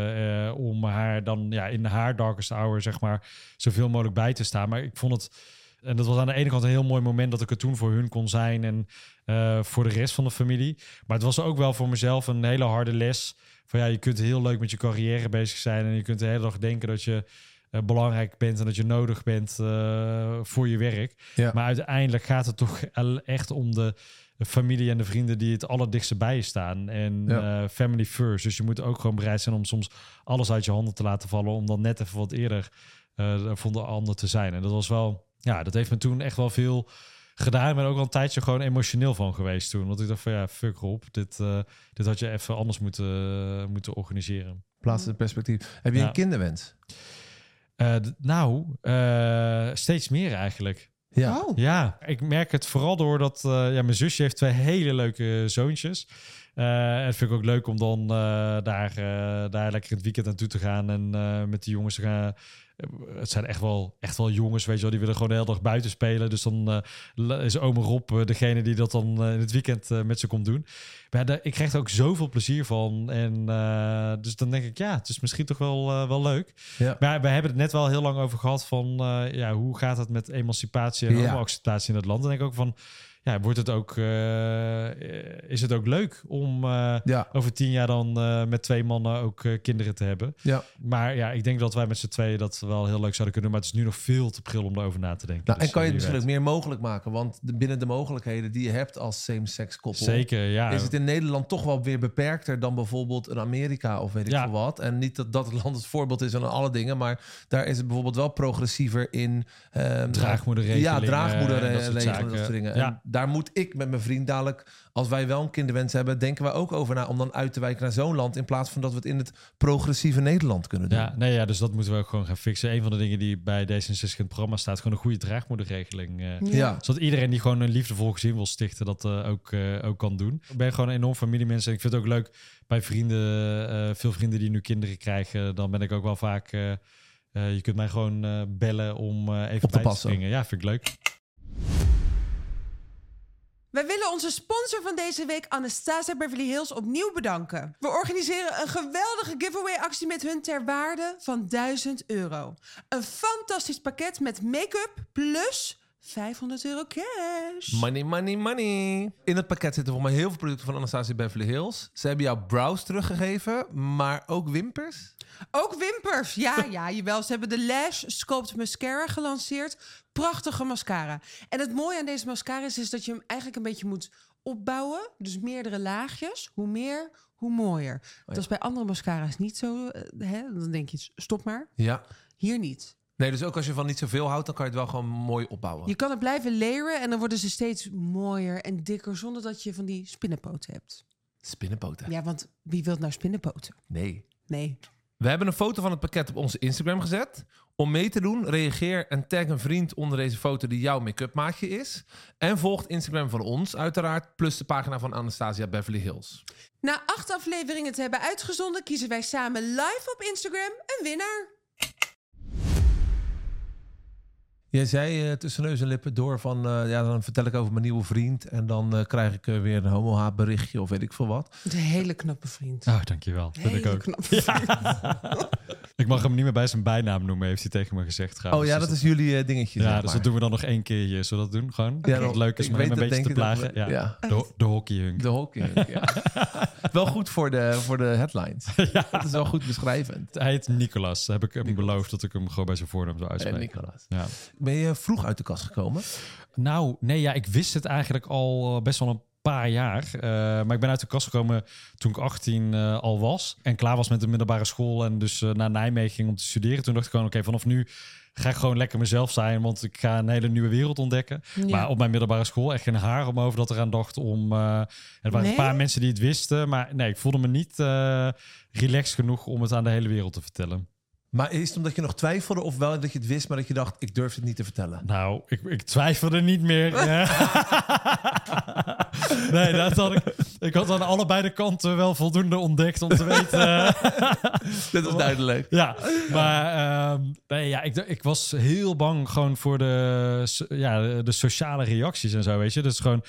om haar dan ja, in haar darkest hour, zeg maar, zoveel mogelijk bij te staan. Maar ik vond het. En dat was aan de ene kant een heel mooi moment dat ik er toen voor hun kon zijn en eh, voor de rest van de familie. Maar het was ook wel voor mezelf een hele harde les. Van ja, je kunt heel leuk met je carrière bezig zijn en je kunt de hele dag denken dat je eh, belangrijk bent en dat je nodig bent eh, voor je werk. Ja. Maar uiteindelijk gaat het toch echt om de familie en de vrienden die het allerdichtste bij je staan. En Ja. family first. Dus je moet ook gewoon bereid zijn om soms alles uit je handen te laten vallen. Om dan net even wat eerder eh voor de ander te zijn. En dat was wel, ja, dat heeft me toen echt wel veel gedaan. Ik ben ook wel een tijdje gewoon emotioneel van geweest toen. Want ik dacht van ja, fuck op. Dit, eh, dit had je even anders moeten, moeten organiseren. Plaats het perspectief. Heb je Ja. een kinderwens? Eh, nou, eh, steeds meer eigenlijk. Ja. Oh, Ja, ik merk het vooral doordat uh, ja, mijn zusje heeft twee hele leuke zoontjes. Uh, en dat vind ik ook leuk om dan uh, daar, uh, daar lekker het weekend naartoe te gaan en uh, met die jongens te gaan. Het zijn echt wel, echt wel jongens, weet je wel, die willen gewoon de hele dag buiten spelen. Dus dan uh, is ome Rob uh, degene die dat dan uh, in het weekend met ze komt doen. Maar daar, ik krijg er ook zoveel plezier van. En dus dan denk ik, ja, het is misschien toch wel, wel leuk. Ja. Maar we hebben het net wel heel lang over gehad van, ja, hoe gaat het met emancipatie en Ja. homo-acceptatie in het land? En denk ik ook van, ja, wordt het ook, uh, is het ook leuk om uh, Ja. over tien jaar dan uh, met twee mannen ook kinderen te hebben? Ja. Maar ja, ik denk dat wij met z'n tweeën dat wel heel leuk zouden kunnen. Maar het is nu nog veel te pril om daarover na te denken. Nou, Dus, en kan je het misschien ook meer mogelijk maken? Want de, binnen de mogelijkheden die je hebt als same-sex koppel... Zeker, ja. is het in Nederland toch wel weer beperkter dan bijvoorbeeld in Amerika of weet ik Ja. veel wat. En niet dat dat land het voorbeeld is aan alle dingen, maar daar is het bijvoorbeeld wel progressiever in. ehm, Draagmoederregelingen Ja, dat draagmoederregelingen, dat soort dingen. Ja. Daar moet ik met mijn vriend dadelijk, als wij wel een kinderwens hebben, denken wij ook over na om dan uit te wijken naar zo'n land in plaats van dat we het in het progressieve Nederland kunnen doen. Ja, nee, ja, dus dat moeten we ook gewoon gaan fixen. Een van de dingen die bij D66 in het programma staat, gewoon een goede draagmoederregeling. eh, Ja. Zodat iedereen die gewoon een liefdevol gezin wil stichten, dat eh, ook, eh, ook kan doen. Ik ben gewoon een enorm familiemens en ik vind het ook leuk bij vrienden, eh, veel vrienden die nu kinderen krijgen. Dan ben ik ook wel vaak, eh, eh, je kunt mij gewoon eh, bellen om eh, even Op te bij te springen. Ja, vind ik leuk. Wij willen onze sponsor van deze week, Anastasia Beverly Hills, opnieuw bedanken. We organiseren een geweldige giveaway-actie met hun ter waarde van 1000 euro. Een fantastisch pakket met make-up plus 500 euro cash. Money, money, money. In het pakket zitten voor mij heel veel producten van Anastasia Beverly Hills. Ze hebben jouw brows teruggegeven, maar ook wimpers. Ook wimpers. Ja, ja, jawel. Ze hebben de Lash Sculpt Mascara gelanceerd. Prachtige mascara. En het mooie aan deze mascara is, is dat je hem eigenlijk een beetje moet opbouwen. Dus meerdere laagjes. Hoe meer, hoe mooier. Dat is bij andere mascara's niet zo. eh, Hè? Dan denk je, stop maar. Ja. Hier niet. Nee, dus ook als je van niet zoveel houdt, dan kan je het wel gewoon mooi opbouwen. Je kan het blijven layeren en dan worden ze steeds mooier en dikker... zonder dat je van die spinnenpoten hebt. Spinnenpoten. Ja, want wie wil nou spinnenpoten? Nee. Nee. We hebben een foto van het pakket op onze Instagram gezet. Om mee te doen, reageer en tag een vriend onder deze foto die jouw make-up maatje is. En volg Instagram van ons uiteraard, plus de pagina van Anastasia Beverly Hills. Na acht afleveringen te hebben uitgezonden... kiezen wij samen live op Instagram een winnaar. Jij zei uh, tussen neus en lippen door van, uh, ja, dan vertel ik over mijn nieuwe vriend. En dan uh, krijg ik weer een homo berichtje of weet ik veel wat. Een hele knappe vriend. Oh, dankjewel. Vind hele ik ook. knappe vriend. Ik mag hem niet meer bij zijn bijnaam noemen, heeft hij tegen me gezegd. Oh ja, dat is jullie uh, dingetje. Ja, zeg dus maar. dat doen we dan nog één keertje. Zullen we dat doen? Gewoon? Ja, dat het leuk is om hem een beetje te plagen. we- ja. ja. De, de hockeyhunk. De hockey. ja. wel goed voor de, voor de headlines. Dat is wel goed beschrijvend. Hij heet Nicolas. Heb ik hem beloofd dat ik hem gewoon bij zijn voornaam zou Eh, uitspreken. Nicolas. Ja. Ben je vroeg uit de kast gekomen? Nou, nee, ja, ik wist het eigenlijk al eh, best wel een paar jaar. Eh, maar ik ben uit de kast gekomen toen ik 18 eh, al was. En klaar was met de middelbare school. En dus eh, naar Nijmegen ging om te studeren. Toen dacht ik gewoon, oké, vanaf nu ga ik gewoon lekker mezelf zijn. Want ik ga een hele nieuwe wereld ontdekken. Ja. Maar op mijn middelbare school echt geen haar om over dat eraan dacht om... er waren Nee? een paar mensen die het wisten. Maar nee, ik voelde me niet relaxed genoeg om het aan de hele wereld te vertellen. Maar is het omdat je nog twijfelde of wel dat je het wist, maar dat je dacht, ik durf het niet te vertellen? Nou, ik, ik twijfelde niet meer. nee, dat had ik, ik had aan allebei de kanten wel voldoende ontdekt om te weten. Dat is duidelijk. ja, maar ehm, nee, ja, ik, ik was heel bang gewoon voor de, ja, de sociale reacties en zo, weet je. Dus gewoon,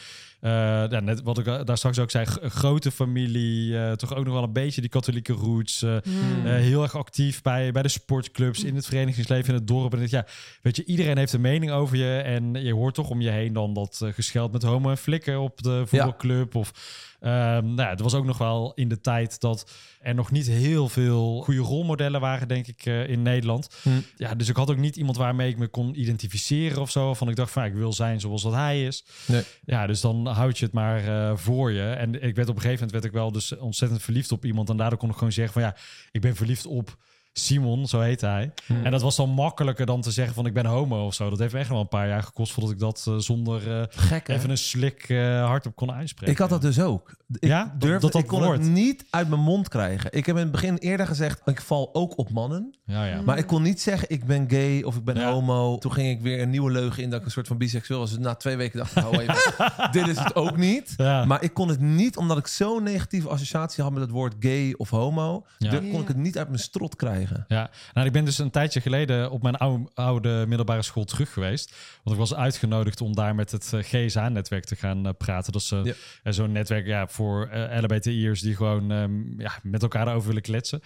ja, net wat ik daar straks ook zei, grote familie, eh, toch ook nog wel een beetje die katholieke roots. eh, Hmm. eh, heel erg actief bij, bij de sportclubs, in het verenigingsleven, in het dorp. En het, ja, weet je, iedereen heeft een mening over je. En je hoort toch om je heen dan dat eh, gescheld met homo en flikker op de voetbalclub. Of, ehm, nou ja, het was ook nog wel in de tijd dat er nog niet heel veel goede rolmodellen waren, denk ik, eh, in Nederland. Hm. Ja, dus ik had ook niet iemand waarmee ik me kon identificeren of zo. Van ik dacht van, ja, ik wil zijn zoals dat hij is. Nee. Ja, dus dan houd je het maar eh, voor je. En ik werd op een gegeven moment werd ik wel dus ontzettend verliefd op iemand. En daardoor kon ik gewoon zeggen van ja, ik ben verliefd op Simon, zo heet hij. Hmm. En dat was dan makkelijker dan te zeggen van ik ben homo of zo. Dat heeft me echt wel een paar jaar gekost voordat ik dat eh, zonder Gek, hè? even een slik eh, hardop kon uitspreken. Ik had dat dus ook. Ik Ja? Durfde, dat dat ik kon woord. het niet uit mijn mond krijgen. Ik heb in het begin eerder gezegd, ik val ook op mannen. Ja, ja. Maar ik kon niet zeggen, ik ben gay of ik ben Ja. homo. Toen ging ik weer een nieuwe leugen in dat ik een soort van biseksueel was. Dus na twee weken dacht ik, hou even, dit is het ook niet. Ja. Maar ik kon het niet, omdat ik zo'n negatieve associatie had met het woord gay of homo. Ja. durf- kon ik het niet uit mijn strot krijgen. Ja, nou, ik ben dus een tijdje geleden op mijn oude, oude middelbare school terug geweest. Want ik was uitgenodigd om daar met het eh, GSA-netwerk te gaan eh, praten. Dat is eh, Ja. zo'n netwerk ja, voor LHBTI'ers die gewoon ehm, ja, met elkaar over willen kletsen.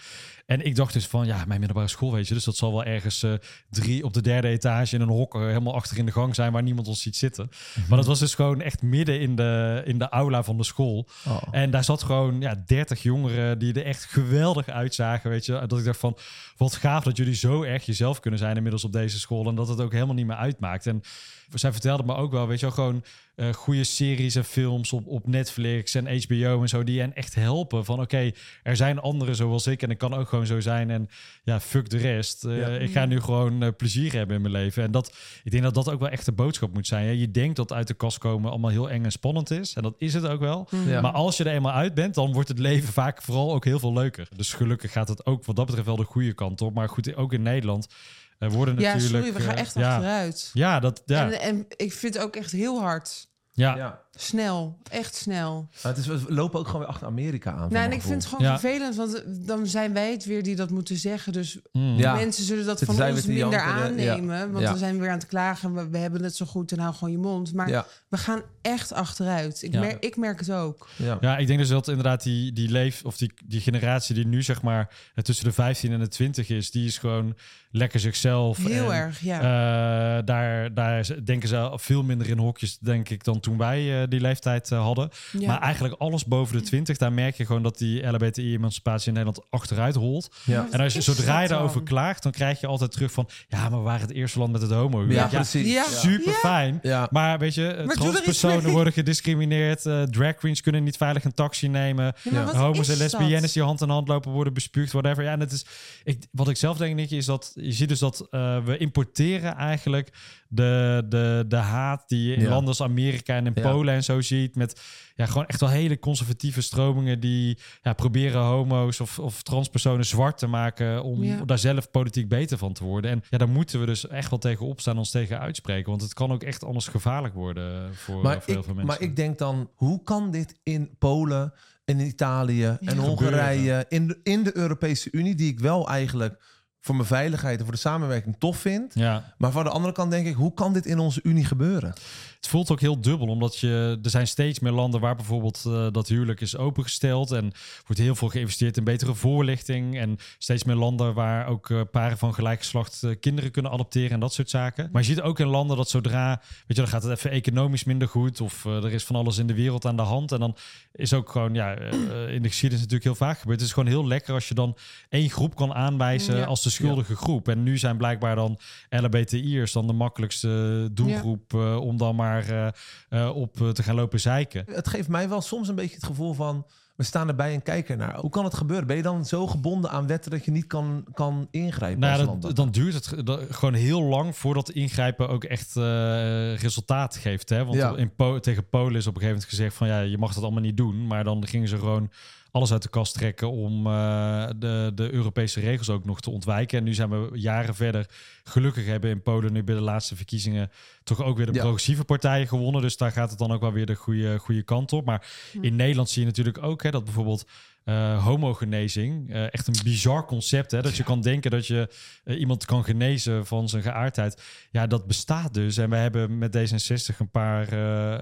En ik dacht dus van, ja, mijn middelbare school, weet je. Dus dat zal wel ergens eh, drie op de derde etage in een hok eh, helemaal achter in de gang zijn waar niemand ons ziet zitten. Maar dat was dus gewoon echt midden in de, in de aula van de school. Oh. En daar zat gewoon ja, 30 jongeren die er echt geweldig uitzagen. Weet je, dat ik dacht van wat gaaf dat jullie zo erg jezelf kunnen zijn inmiddels op deze school. En dat het ook helemaal niet meer uitmaakt. En zij vertelde me ook wel, weet je wel, gewoon eh, goede series en films op, op Netflix en HBO en zo. Die hen echt helpen van oké, er zijn anderen zoals ik. En ik kan ook gewoon zo zijn. En ja, fuck de rest. Eh, Ja. Ik ga nu gewoon eh, plezier hebben in mijn leven. En dat, ik denk dat dat ook wel echt de boodschap moet zijn. Hè? Je denkt dat uit de kast komen allemaal heel eng en spannend is. En dat is het ook wel. Ja. Maar als je er eenmaal uit bent, dan wordt het leven vaak vooral ook heel veel leuker. Dus gelukkig gaat het ook wat dat betreft wel de goede kant op. Maar goed, ook in Nederland eh, worden Ja, natuurlijk... sorry, we gaan eh, echt achteruit. Ja, dat, ja, En, en ik vind het ook echt heel hard. ja. Snel, echt snel. Maar het is, we lopen ook gewoon weer achter Amerika aan. Nou, en ik vind het gewoon Ja. vervelend, want eh, dan zijn wij het weer die dat moeten zeggen. Dus Mm. Ja. mensen zullen dat Zitten van ons minder jankeren, ja. aannemen. Want Ja. dan zijn we weer aan het klagen. We, we hebben het zo goed en hou gewoon je mond. Maar Ja, we gaan echt achteruit. Ik, Ja. merk, ik merk het ook. ja. Ja, ik denk dus dat inderdaad die, die leef of die, die generatie die nu zeg maar tussen de 15 en de 20 is, die is gewoon lekker zichzelf. Heel en, erg, ja. eh, daar, daar denken ze veel minder in hokjes, denk ik, dan toen wij eh, die leeftijd eh, hadden. ja. Maar eigenlijk alles boven de 20, daar merk je gewoon dat die LHBTI-emancipatie in Nederland achteruit holt. Ja. En als je, zodra je daarover klaagt, dan krijg je altijd terug van... ja, maar we waren het eerste land met het homo Ja, precies. Ja. Super fijn. Ja. Maar weet je, transpersonen worden gediscrimineerd. eh, drag queens kunnen niet veilig een taxi nemen. Homo's en lesbiennes dat? die hand in hand lopen worden bespuugd, whatever. Ja, en het is, ik, wat ik zelf denk, Nicky, is dat je ziet dus dat eh, we importeren eigenlijk de, de, de haat die je in Ja. landen als Amerika en in Ja. Polen en zo ziet. Met ja, gewoon echt wel hele conservatieve stromingen die ja, proberen homo's of, of transpersonen zwart te maken om Ja. daar zelf politiek beter van te worden. En ja, daar moeten we dus echt wel tegen opstaan, ons tegen uitspreken. Want het kan ook echt anders gevaarlijk worden voor, Maar, voor heel ik, veel mensen. maar ik denk dan, hoe kan dit in Polen en in Italië en Hongarije, in de, in de Europese Unie, die ik wel eigenlijk voor mijn veiligheid en voor de samenwerking tof vind. ja, Maar van de andere kant denk ik, hoe kan dit in onze Unie gebeuren? Het voelt ook heel dubbel, omdat je, er zijn steeds meer landen waar bijvoorbeeld eh, dat huwelijk is opengesteld en wordt heel veel geïnvesteerd in betere voorlichting en steeds meer landen waar ook eh, paren van gelijk geslacht eh, kinderen kunnen adopteren en dat soort zaken. Maar je ziet ook in landen dat zodra, weet je, dan gaat het even economisch minder goed of eh, er is van alles in de wereld aan de hand en dan is ook gewoon, ja, in de geschiedenis natuurlijk heel vaak gebeurd. Het is gewoon heel lekker als je dan één groep kan aanwijzen Ja. als de schuldige groep. En nu zijn blijkbaar dan LHBTI'ers dan de makkelijkste doelgroep eh, om dan maar eh, eh, op eh, te gaan lopen zeiken. Het geeft mij wel soms een beetje het gevoel van... we staan erbij en kijken naar. Hoe kan het gebeuren? Ben je dan zo gebonden aan wetten dat je niet kan, kan ingrijpen? Nou, ja, dat, dan duurt het dat- gewoon heel lang voordat ingrijpen ook echt resultaat geeft. Hè? Want Ja. in Po- tegen Polen is op een gegeven moment gezegd van ja, je mag dat allemaal niet doen. Maar dan gingen ze gewoon alles uit de kast trekken om eh, de, de Europese regels ook nog te ontwijken. En nu zijn we jaren verder. Gelukkig hebben in Polen nu bij de laatste verkiezingen toch ook weer de Ja. progressieve partijen gewonnen. Dus daar gaat het dan ook wel weer de goede, goede kant op. Maar in Nederland zie je natuurlijk ook hè, dat bijvoorbeeld eh, homogenezing, eh, echt een bizar concept. Hè? Dat je kan denken dat je eh, iemand kan genezen van zijn geaardheid. Ja, dat bestaat dus. En we hebben met D66 een paar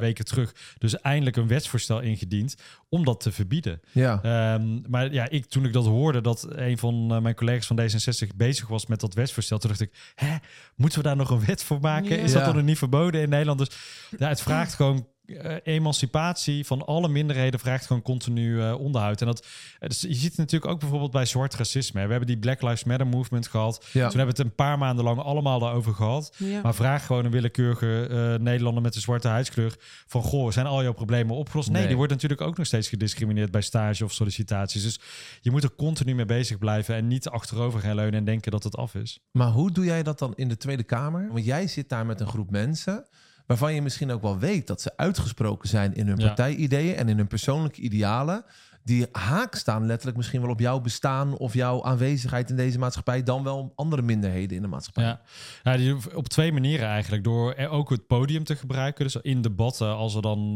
weken terug dus eindelijk een wetsvoorstel ingediend om dat te verbieden. Ja. Ehm, maar ja, ik, toen ik dat hoorde, dat een van mijn collega's van D66 bezig was met dat wetsvoorstel, toen dacht ik, hè, moeten we daar nog een wet voor maken? Ja. Is dat dan nog niet verboden in Nederland? Dus ja, het vraagt gewoon eh, emancipatie van alle minderheden vraagt gewoon continu eh, onderhoud. En dat, eh, dus je ziet het natuurlijk ook bijvoorbeeld bij zwart racisme. hè. We hebben die Black Lives Matter movement gehad. Ja. Toen hebben we het een paar maanden lang allemaal daarover gehad. Ja. Maar vraag gewoon een willekeurige eh, Nederlander met een zwarte huidskleur van goh, zijn al jouw problemen opgelost? Nee, Nee. die wordt natuurlijk ook nog steeds gediscrimineerd bij stage of sollicitaties. Dus je moet er continu mee bezig blijven en niet achterover gaan leunen en denken dat het af is. Maar hoe doe jij dat dan in de Tweede Kamer? Want jij zit daar met een groep mensen waarvan je misschien ook wel weet dat ze uitgesproken zijn in hun Ja. partijideeën en in hun persoonlijke idealen. Die haak staan letterlijk misschien wel op jouw bestaan of jouw aanwezigheid in deze maatschappij, dan wel andere minderheden in de maatschappij. Ja, ja die, op twee manieren eigenlijk. Door er ook het podium te gebruiken. Dus in debatten, als er dan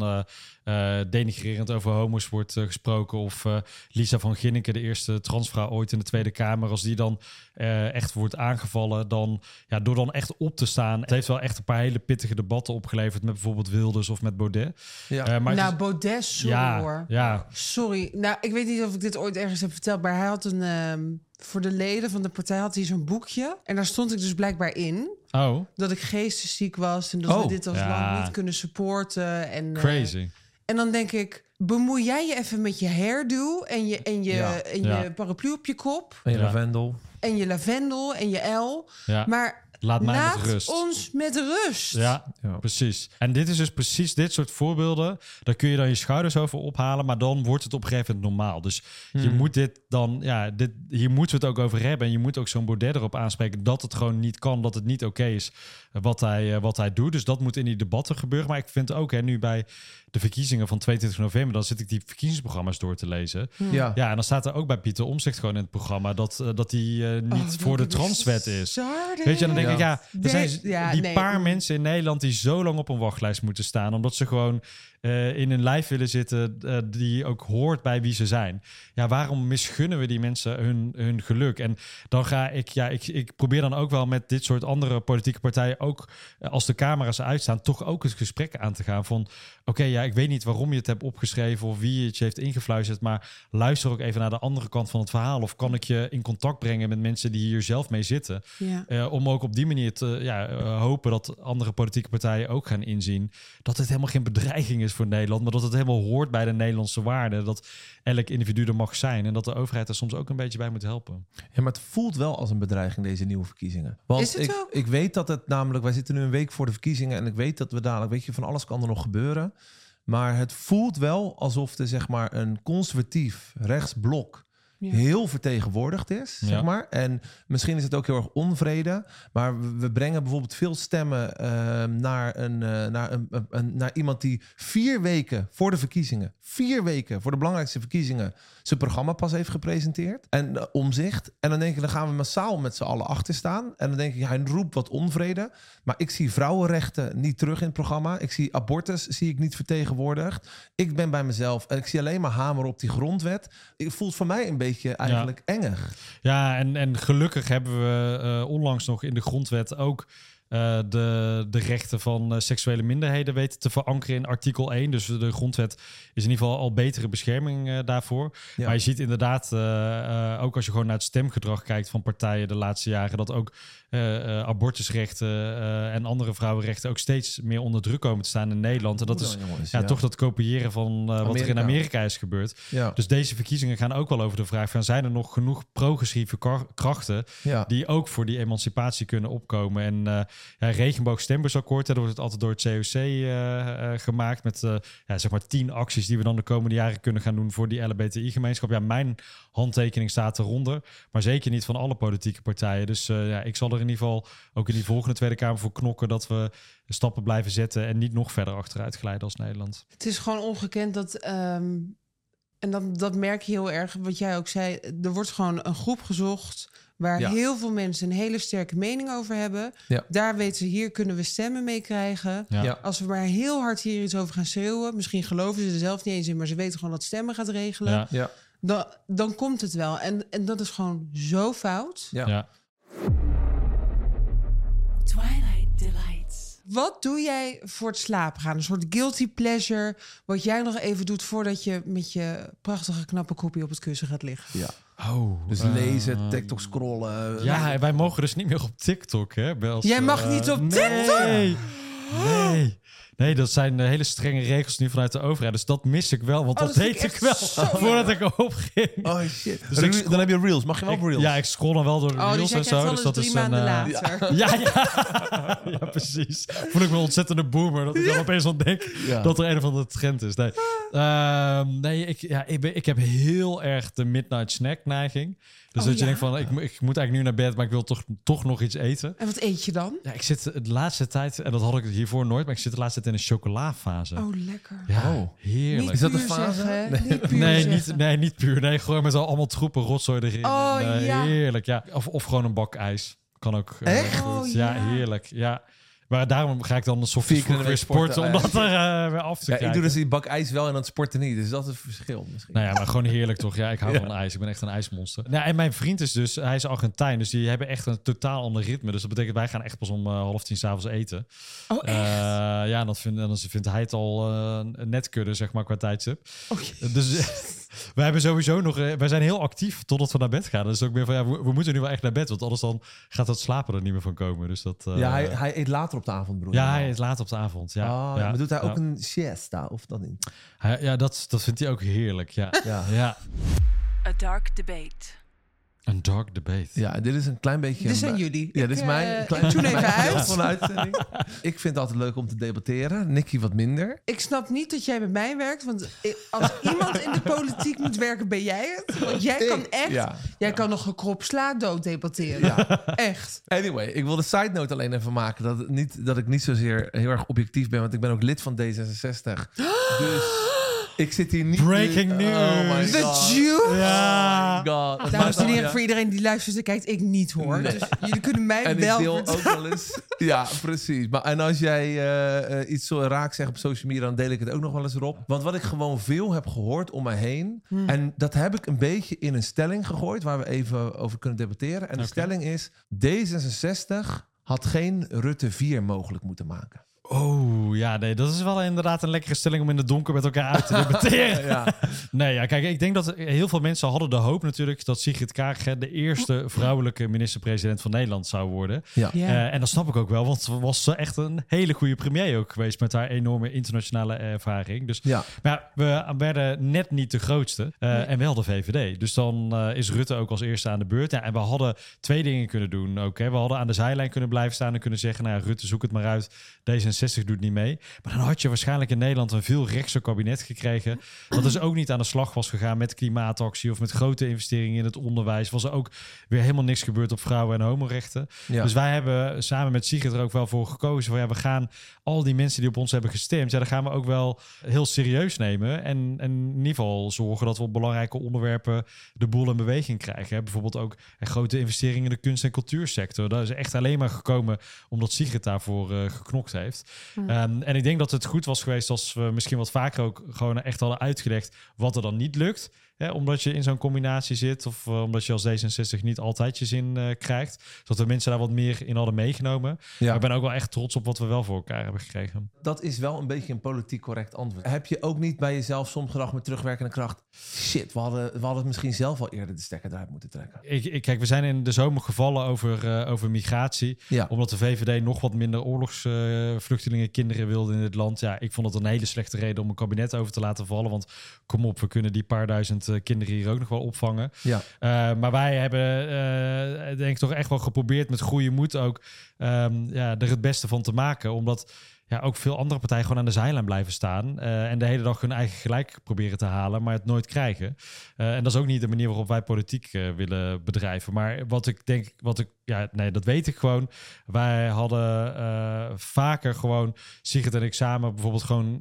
eh, eh, denigrerend over homo's wordt eh, gesproken. Of Lisa van Ginneke, de eerste transvrouw ooit in de Tweede Kamer. Als die dan eh, echt wordt aangevallen, dan ja, door dan echt op te staan. Het heeft wel echt een paar hele pittige debatten opgeleverd. Met bijvoorbeeld Wilders of met Baudet. Ja. Eh, maar nou, is- Baudet, sorry ja, hoor. ja, Sorry. Nou, ik weet niet of ik dit ooit ergens heb verteld, maar hij had een... ehm, voor de leden van de partij had hij zo'n boekje. En daar stond ik dus blijkbaar in. oh, Dat ik geestesziek was en dat Oh, we dit als ja. land niet kunnen supporten. En, eh, crazy. en dan denk ik, bemoei jij je even met je hairdo en je, en je, Ja. en Ja. je paraplu op je kop. En je Ja. lavendel. En je lavendel en je L. Ja, Maar laat mij laat met rust. ons met rust. Ja, Ja. Precies. En dit is dus precies dit soort voorbeelden. Daar kun je dan je schouders over ophalen, maar dan wordt het op een gegeven moment normaal. Dus je Hmm. moet dit dan, ja, dit, hier moeten we het ook over hebben. En je moet ook zo'n Baudet erop aanspreken dat het gewoon niet kan, dat het niet oké is eh, wat hij, eh, wat hij doet. Dus dat moet in die debatten gebeuren. Maar ik vind ook, hè, nu bij de verkiezingen van 22 november, dan zit ik die verkiezingsprogramma's door te lezen. Ja. Ja, en dan staat er ook bij Pieter Omzicht gewoon in het programma dat, eh, dat hij eh, niet Oh, voor de welke transwet is. Weet je, dan denk Ja. ik, ja, er Nee, zijn ja, die nee. paar mensen in Nederland die zo lang op een wachtlijst moeten staan, omdat ze gewoon eh, in hun lijf willen zitten, eh, die ook hoort bij wie ze zijn. Ja, waarom misgunnen we die mensen hun, hun geluk? En dan ga ik, ja, ik, ik probeer dan ook wel met dit soort andere politieke partijen, ook eh, als de camera's uitstaan, toch ook het gesprek aan te gaan van, oké, ja, ik weet niet waarom je het hebt opgeschreven of wie het je heeft ingefluisterd, maar luister ook even naar de andere kant van het verhaal. Of kan ik je in contact brengen met mensen die hier zelf mee zitten? Ja. Om ook op die manier te ja, hopen dat andere politieke partijen ook gaan inzien dat het helemaal geen bedreiging is voor Nederland, maar dat het helemaal hoort bij de Nederlandse waarden. Dat elk individu er mag zijn en dat de overheid er soms ook een beetje bij moet helpen. Ja, maar het voelt wel als een bedreiging, deze nieuwe verkiezingen. Want Is het ik, ook? ik weet dat het namelijk, wij zitten nu een week voor de verkiezingen en ik weet dat we dadelijk, weet je, van alles kan er nog gebeuren. Maar het voelt wel alsof er zeg maar een conservatief rechtsblok Ja. heel vertegenwoordigd is, Ja. zeg maar. En misschien is het ook heel erg onvrede, maar we, we brengen bijvoorbeeld veel stemmen ehm, naar, een, eh, naar, een, een- een- naar iemand die vier weken voor de verkiezingen, vier weken voor de belangrijkste verkiezingen, zijn programma pas heeft gepresenteerd. En eh, omzicht. En dan denk ik, dan gaan we massaal met z'n allen achter staan. En dan denk ik, hij roept wat onvrede. Maar ik zie vrouwenrechten niet terug in het programma. Ik zie abortus zie ik niet vertegenwoordigd. Ik ben bij mezelf. En ik zie alleen maar hamer op die grondwet. Het voelt voor mij een beetje eigenlijk engig. Ja, en, en gelukkig hebben we eh, onlangs nog in de grondwet ook eh, de, de rechten van eh, seksuele minderheden weten te verankeren in artikel 1. Dus de grondwet is in ieder geval al betere bescherming daarvoor. Ja. Maar je ziet inderdaad, ook als je gewoon naar het stemgedrag kijkt van partijen de laatste jaren, dat ook eh, eh, abortusrechten eh, en andere vrouwenrechten ook steeds meer onder druk komen te staan in Nederland. En dat is jongens, ja, toch dat kopiëren van wat er in Amerika. Is gebeurd. Ja, Dus deze verkiezingen gaan ook wel over de vraag van zijn er nog genoeg progressieve krachten die ook voor die emancipatie kunnen opkomen. En ja, regenboogstembursakkoord, daar wordt het altijd door het COC gemaakt met ja, zeg maar tien acties die we dan de komende jaren kunnen gaan doen voor die LHBTI-gemeenschap. Ja, mijn handtekening staat eronder, maar zeker niet van alle politieke partijen. Dus ja, ik zal er in ieder geval ook in die volgende Tweede Kamer voor knokken dat we stappen blijven zetten en niet nog verder achteruit glijden als Nederland. Het is gewoon ongekend dat. ehm, en dat, dat merk je heel erg, wat jij ook zei. Er wordt gewoon een groep gezocht. waar Ja. heel veel mensen een hele sterke mening over hebben. Ja. Daar weten ze, hier kunnen we stemmen mee krijgen. Ja. Ja. Als we maar heel hard hier iets over gaan schreeuwen. misschien geloven ze er zelf niet eens in, maar ze weten gewoon dat stemmen gaat regelen. Ja, Ja. Dan, dan komt het wel. En, en dat is gewoon zo fout. Ja. Twilight Delights. Wat doe jij voor het slapen gaan? Een soort guilty pleasure. Wat jij nog even doet voordat je met je prachtige knappe koppie op het kussen gaat liggen. ja. Oh, Dus eh, lezen, TikTok scrollen. Ja, wij mogen dus niet meer op TikTok, hè? bij als, Jij mag eh, niet op nee, TikTok? Nee. Nee, dat zijn eh, hele strenge regels nu vanuit de overheid. Dus dat mis ik wel, want Oh, dat, deed ik ik wel voordat ik erop ging. Oh shit. Dus scroll- dan heb je reels. Mag je wel op Ik- reels? ja, ik scroll dan wel door de Oh, dus reels en zo. Dus dat drie is een, maanden eh, later. Ja, ja. ja, precies. Voel ik me een ontzettende boomer. Dat ik dan opeens ontdek Ja. dat er een of andere trend is. Nee, Ehm, nee ik, ja, ik, ben, ik heb heel erg de midnight snack neiging. Dus Oh, dat je ja? denkt van, ik, ik moet eigenlijk nu naar bed, maar ik wil toch, toch nog iets eten. En wat eet je dan? Ja, ik zit de laatste tijd, en dat had ik hiervoor nooit, maar ik zit de laatste tijd in een chocolafase. Oh, lekker. Ja, Oh. heerlijk. Niet Is dat een fase? zeggen? Nee. Niet puur Nee niet, nee, niet puur. Nee, gewoon met al allemaal troepen rotzooi erin. Oh, En, ja. Heerlijk, ja. Of, of gewoon een bak ijs. Kan ook. eh, Echt? goed. Oh, ja. ja. heerlijk. Ja. Maar daarom ga ik dan s Vier ochtends keer in de vroeg week weer sporten, sporten, om dat er eh, weer af te Ja, krijgen. ik doe dus die bak ijs wel en dan sporten niet. Dus dat is het verschil misschien. Nou ja, maar gewoon heerlijk toch? Ja, ik hou Ja. van ijs. Ik ben echt een ijsmonster. Nou, en mijn vriend is dus, hij is Argentijn, dus die hebben echt een totaal ander ritme. Dus dat betekent, wij gaan echt pas om eh, half tien s'avonds eten. Oh, Eh, echt? ja, en dat vindt, en dan vindt hij het al eh, net kudde, zeg maar, qua tijdstip. Oh. Dus wij hebben sowieso nog, eh, wij zijn heel actief totdat we naar bed gaan. Dus ook meer van, ja, we, we moeten nu wel echt naar bed, want anders dan gaat dat slapen er niet meer van komen. Dus dat, eh, ja, hij, hij eet later op de avond, broer. ja, hij is laat op de avond. Ja, Oh, ja, maar doet hij ja. ook een siesta of dat niet? Hij- ja, dat, dat vindt hij ook heerlijk. Ja, Ja. ja. A dark debate. Een dark debate. Ja, dit is een klein beetje... Dit zijn een- jullie. Ja, dit is eh, mijn ik klein tune even uit. van uitzending. ik vind het altijd leuk om te debatteren. Nicky wat minder. Ik snap niet dat jij met mij werkt. Want als iemand in de politiek moet werken, ben jij het. Want jij kan echt... Ja. Jij kan nog gekropt sla dood debatteren. Ja. Echt. Anyway, ik wil de side note alleen even maken. Dat, het niet, dat ik niet zozeer heel erg objectief ben. Want ik ben ook lid van D66. Dus ik zit hier niet... Breaking nu- Oh my news. The. Jew. Ja. Oh my god. Het Dames en heren, voor iedereen die luistert en kijkt, ik niet hoor. Nee. Dus jullie kunnen mij En ik wel deel vertellen. ook wel eens... Ja, precies. Maar, en als jij eh, eh, iets zo raak zegt op social media... dan deel ik het ook nog wel eens erop. Want wat ik gewoon veel heb gehoord om me heen... Hmm. en dat heb ik een beetje in een stelling gegooid... waar we even over kunnen debatteren. En de stelling is... D66 had geen Rutte 4 mogelijk moeten maken. Oh, ja, nee, dat is wel inderdaad een lekkere stelling om in het donker met elkaar uit te debatteren. Ja, Nee, ja, kijk, ik denk dat heel veel mensen hadden de hoop natuurlijk dat Sigrid Kaag de eerste vrouwelijke minister-president van Nederland zou worden. ja. Ja. Eh, en dat snap ik ook wel, want ze was echt een hele goede premier ook geweest met haar enorme internationale ervaring. Dus ja. maar ja, we werden net niet de grootste eh, en wel de VVD. Dus dan eh, is Rutte ook als eerste aan de beurt. Ja, en we hadden twee dingen kunnen doen. Ook, hè. We hadden aan de zijlijn kunnen blijven staan en kunnen zeggen... nou ja, Rutte, zoek het maar uit. D66 doet niet mee. Maar dan had je waarschijnlijk in Nederland een veel rechtser kabinet gekregen... dat dus ook niet aan de slag was gegaan met klimaatactie... of met grote investeringen in het onderwijs. Was er ook weer helemaal niks gebeurd op vrouwen- en homorechten. ja. Dus wij hebben samen met Sigrid er ook wel voor gekozen. Van ja, we gaan al die mensen die op ons hebben gestemd, ja, daar gaan we ook wel heel serieus nemen. En, en in ieder geval zorgen dat we op belangrijke onderwerpen de boel in beweging krijgen. Hè. Bijvoorbeeld ook een grote investeringen in de kunst- en cultuursector. Dat is echt alleen maar gekomen omdat Sigrid daarvoor eh, geknokt heeft. Ehm, en ik denk dat het goed was geweest als we misschien wat vaker ook gewoon echt hadden uitgelegd wat er dan niet lukt. Hè, omdat je in zo'n combinatie zit of eh, omdat je als D66 niet altijd je zin eh, krijgt. Zodat we mensen daar wat meer in hadden meegenomen. Maar ik ben ook wel echt trots op wat we wel voor elkaar hebben gekregen. Dat is wel een beetje een politiek correct antwoord. Heb je ook niet bij jezelf soms gedacht met terugwerkende kracht... shit, we hadden, we hadden misschien zelf al eerder de stekker eruit moeten trekken. Ik, ik, kijk, we zijn in de zomer gevallen over, eh, over migratie. Ja. Omdat de VVD nog wat minder oorlogsvluchtelingen, kinderen wilde in het land. Ja, ik vond het een hele slechte reden om een kabinet over te laten vallen. Want kom op, we kunnen die paar duizend kinderen hier ook nog wel opvangen. Ja. Eh, maar wij hebben, eh, denk ik, toch echt wel geprobeerd met goede moed ook ehm, ja, er het beste van te maken. Omdat ja, ook veel andere partijen gewoon aan de zijlijn blijven staan. eh, en de hele dag hun eigen gelijk proberen te halen, maar het nooit krijgen. Eh, en dat is ook niet de manier waarop wij politiek eh, willen bedrijven. Maar wat ik denk, wat ik, ja, nee, dat weet ik gewoon. Wij hadden vaker gewoon, Sigrid en ik samen bijvoorbeeld gewoon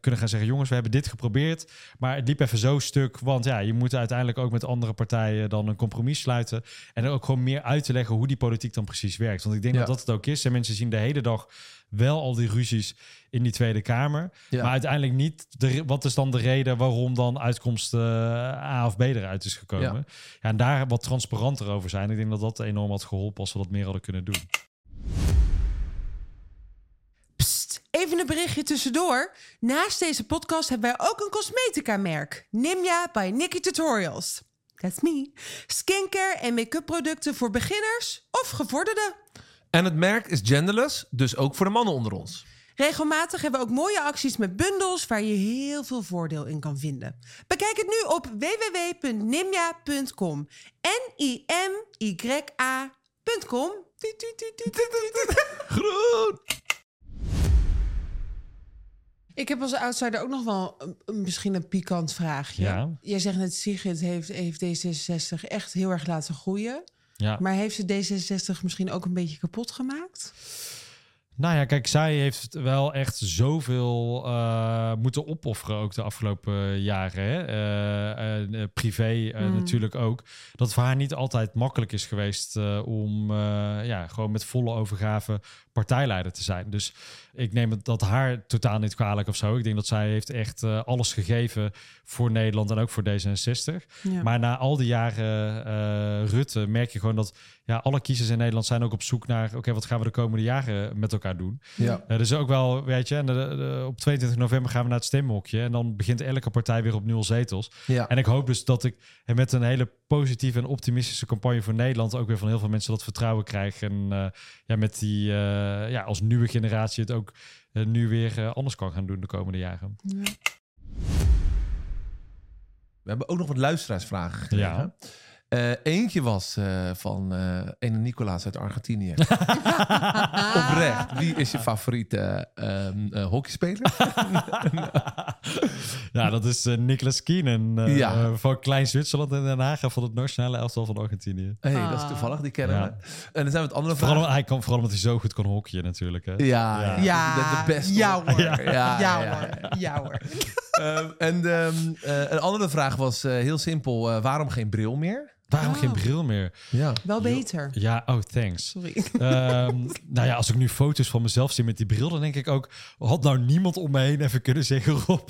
kunnen gaan zeggen: jongens, we hebben dit geprobeerd. Maar het liep even zo stuk. Want ja, je moet uiteindelijk ook met andere partijen dan een compromis sluiten. En ook gewoon meer uit te leggen hoe die politiek dan precies werkt. Want ik denk Ja. dat dat het ook is. En mensen zien de hele dag wel al die ruzies in die Tweede Kamer. Ja. Maar uiteindelijk niet. De, wat is dan de reden waarom dan uitkomst eh, A of B eruit is gekomen? Ja. Ja. en daar wat transparanter over zijn. Ik denk dat dat enorm had geholpen als we dat meer hadden kunnen doen. Even een berichtje tussendoor. Naast deze podcast hebben wij ook een cosmetica-merk. Nimja by Nikki Tutorials. That's me. Skincare en make-up producten voor beginners of gevorderden. En het merk is genderless, dus ook voor de mannen onder ons. Regelmatig hebben we ook mooie acties met bundels waar je heel veel voordeel in kan vinden. Bekijk het nu op www.nimja.com. N-I-M-Y-A.com. Groen! Ik heb als outsider ook nog wel een- misschien een pikant vraagje. Ja. Jij zegt net, Sigrid heeft, heeft D66 echt heel erg laten groeien. Maar heeft ze D66 misschien ook een beetje kapot gemaakt? Nou ja, kijk, zij heeft wel echt zoveel eh, moeten opofferen ook de afgelopen jaren. Hè? Eh, eh, privé eh, Mm. natuurlijk ook. Dat het voor haar niet altijd makkelijk is geweest om ja, gewoon met volle overgave partijleider te zijn. Dus ik neem het dat haar totaal niet kwalijk of zo. Ik denk dat zij heeft echt alles gegeven voor Nederland en ook voor D66. Ja. Maar na al die jaren Rutte merk je gewoon dat ja, alle kiezers in Nederland zijn ook op zoek naar... oké, wat gaan we de komende jaren met elkaar doen? Ja. Eh, dus ook wel, weet je, en de, de- op 22 november gaan we naar het stemhokje... en dan begint elke partij weer op nul zetels. Ja. En ik hoop dus dat ik en met een hele positieve en optimistische campagne voor Nederland... ook weer van heel veel mensen dat vertrouwen krijg. En eh, ja, met die, eh, ja, als nieuwe generatie het ook nu weer anders kan gaan doen de komende jaren. We hebben ook nog wat luisteraarsvragen gekregen. Ja. Eh, eentje was eh, van eh ene Nicolaas uit Argentinië. Oprecht, wie is je favoriete ehm eh, hockeyspeler? ja, dat is Nicolas Keenan eh, Ja. eh, van Klein Zwitserland in Den Haag... en van het nationale elftal van Argentinië. hey, Ah. dat is toevallig, die kennen Ja. we. En dan zijn we het andere Vooral, vragen. hij kan, vooral omdat hij zo goed kan hockeyen natuurlijk. Hè? Ja, ja. Ja. De, de beste. ja hoor. Ja, ja, Ja, ja, hoor. Ja hoor. En een andere vraag was eh, heel simpel. eh, waarom geen bril meer? Waarom Oh. geen bril meer? Ja. Wel beter. Ja, oh, thanks. Sorry. Ehm, nou ja, als ik nu foto's van mezelf zie met die bril, dan denk ik ook... had nou niemand om me heen even kunnen zeggen... Rob,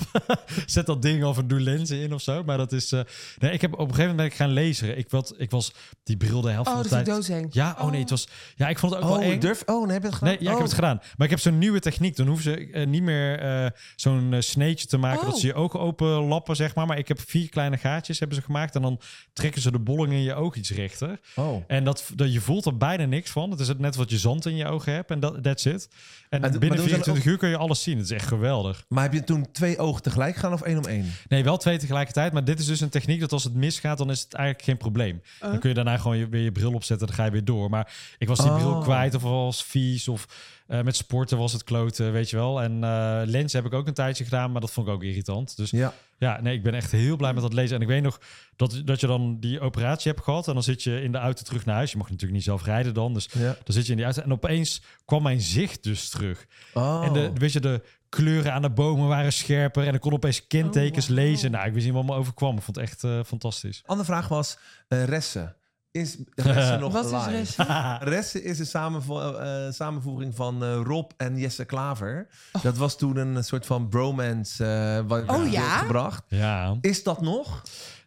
zet dat ding of en doe lenzen in of zo. Maar dat is... eh, nee, ik heb op een gegeven moment ben ik gaan lezen. Ik, wat, ik was die bril de helft Oh, van de tijd... Ja, oh nee, het was... Ja, ik vond het ook wel Oh, eng. durf. Oh, nee, heb je het gedaan? Nee, ja, ik Oh. heb het gedaan. Maar ik heb zo'n nieuwe techniek. Dan hoeven ze eh, niet meer eh, zo'n sneetje te maken Oh. dat ze je ogen open lappen, zeg maar. Maar ik heb vier kleine gaatjes hebben ze gemaakt. En dan trekken ze de bolling in je oog iets rechter. Oh. En dat, dat, je voelt er bijna niks van. Het is het net wat je zand in je ogen hebt. En dat that's it. En binnen doen ze dan 24 uur kun je alles zien. Het is echt geweldig. Maar heb je toen twee ogen tegelijk gedaan of één om één? Nee, wel twee tegelijkertijd. Maar dit is dus een techniek dat als het misgaat, dan is het eigenlijk geen probleem. Dan kun je daarna gewoon je, weer je bril opzetten. Dan ga je weer door. Maar ik was die Oh. bril kwijt of was vies. Of eh, met sporten was het kloten, weet je wel. En eh lens heb ik ook een tijdje gedaan. Maar dat vond ik ook irritant. Dus Ja. ja, nee, ik ben echt heel blij met dat lezen. En ik weet nog dat, dat je dan die operatie hebt gehad. En dan zit je in de auto terug naar huis. Je mag natuurlijk niet zelf rijden dan. Dus ja. dan zit je in die auto. En opeens kwam mijn zicht dus terug. Oh. En de, weet je, de kleuren aan de bomen waren scherper. En ik kon opeens kentekens Oh, lezen. Nou, ik wist niet wat me overkwam. Ik vond het echt eh, fantastisch. Andere vraag was Ressen. Is Ressen nog Wat is? Ressen? Ressen is een samenvo- eh, samenvoeging van eh, Rob en Jesse Klaver. Dat was toen een soort van bromance eh wat Oh, ja? gebracht. Ja. Is dat nog?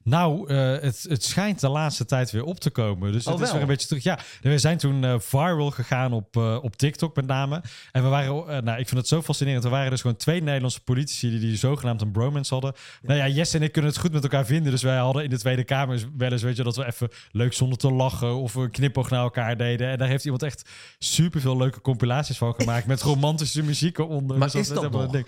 Nou, eh, het, het schijnt de laatste tijd weer op te komen. Dus Oh, het is weer een beetje terug. Ja, we zijn toen eh, viral gegaan op, eh, op TikTok met name. En we waren, nou, ik vind het zo fascinerend. Er waren dus gewoon twee Nederlandse politici die, die zogenaamd een bromance hadden. Nou ja, Jess en ik kunnen het goed met elkaar vinden. Dus wij hadden in de Tweede Kamer wel eens, weet je, dat we even leuk zonder te lachen of een knipoog naar elkaar deden. En daar heeft iemand echt superveel leuke compilaties van gemaakt met romantische muziek eronder. Maar Dus is dat nog?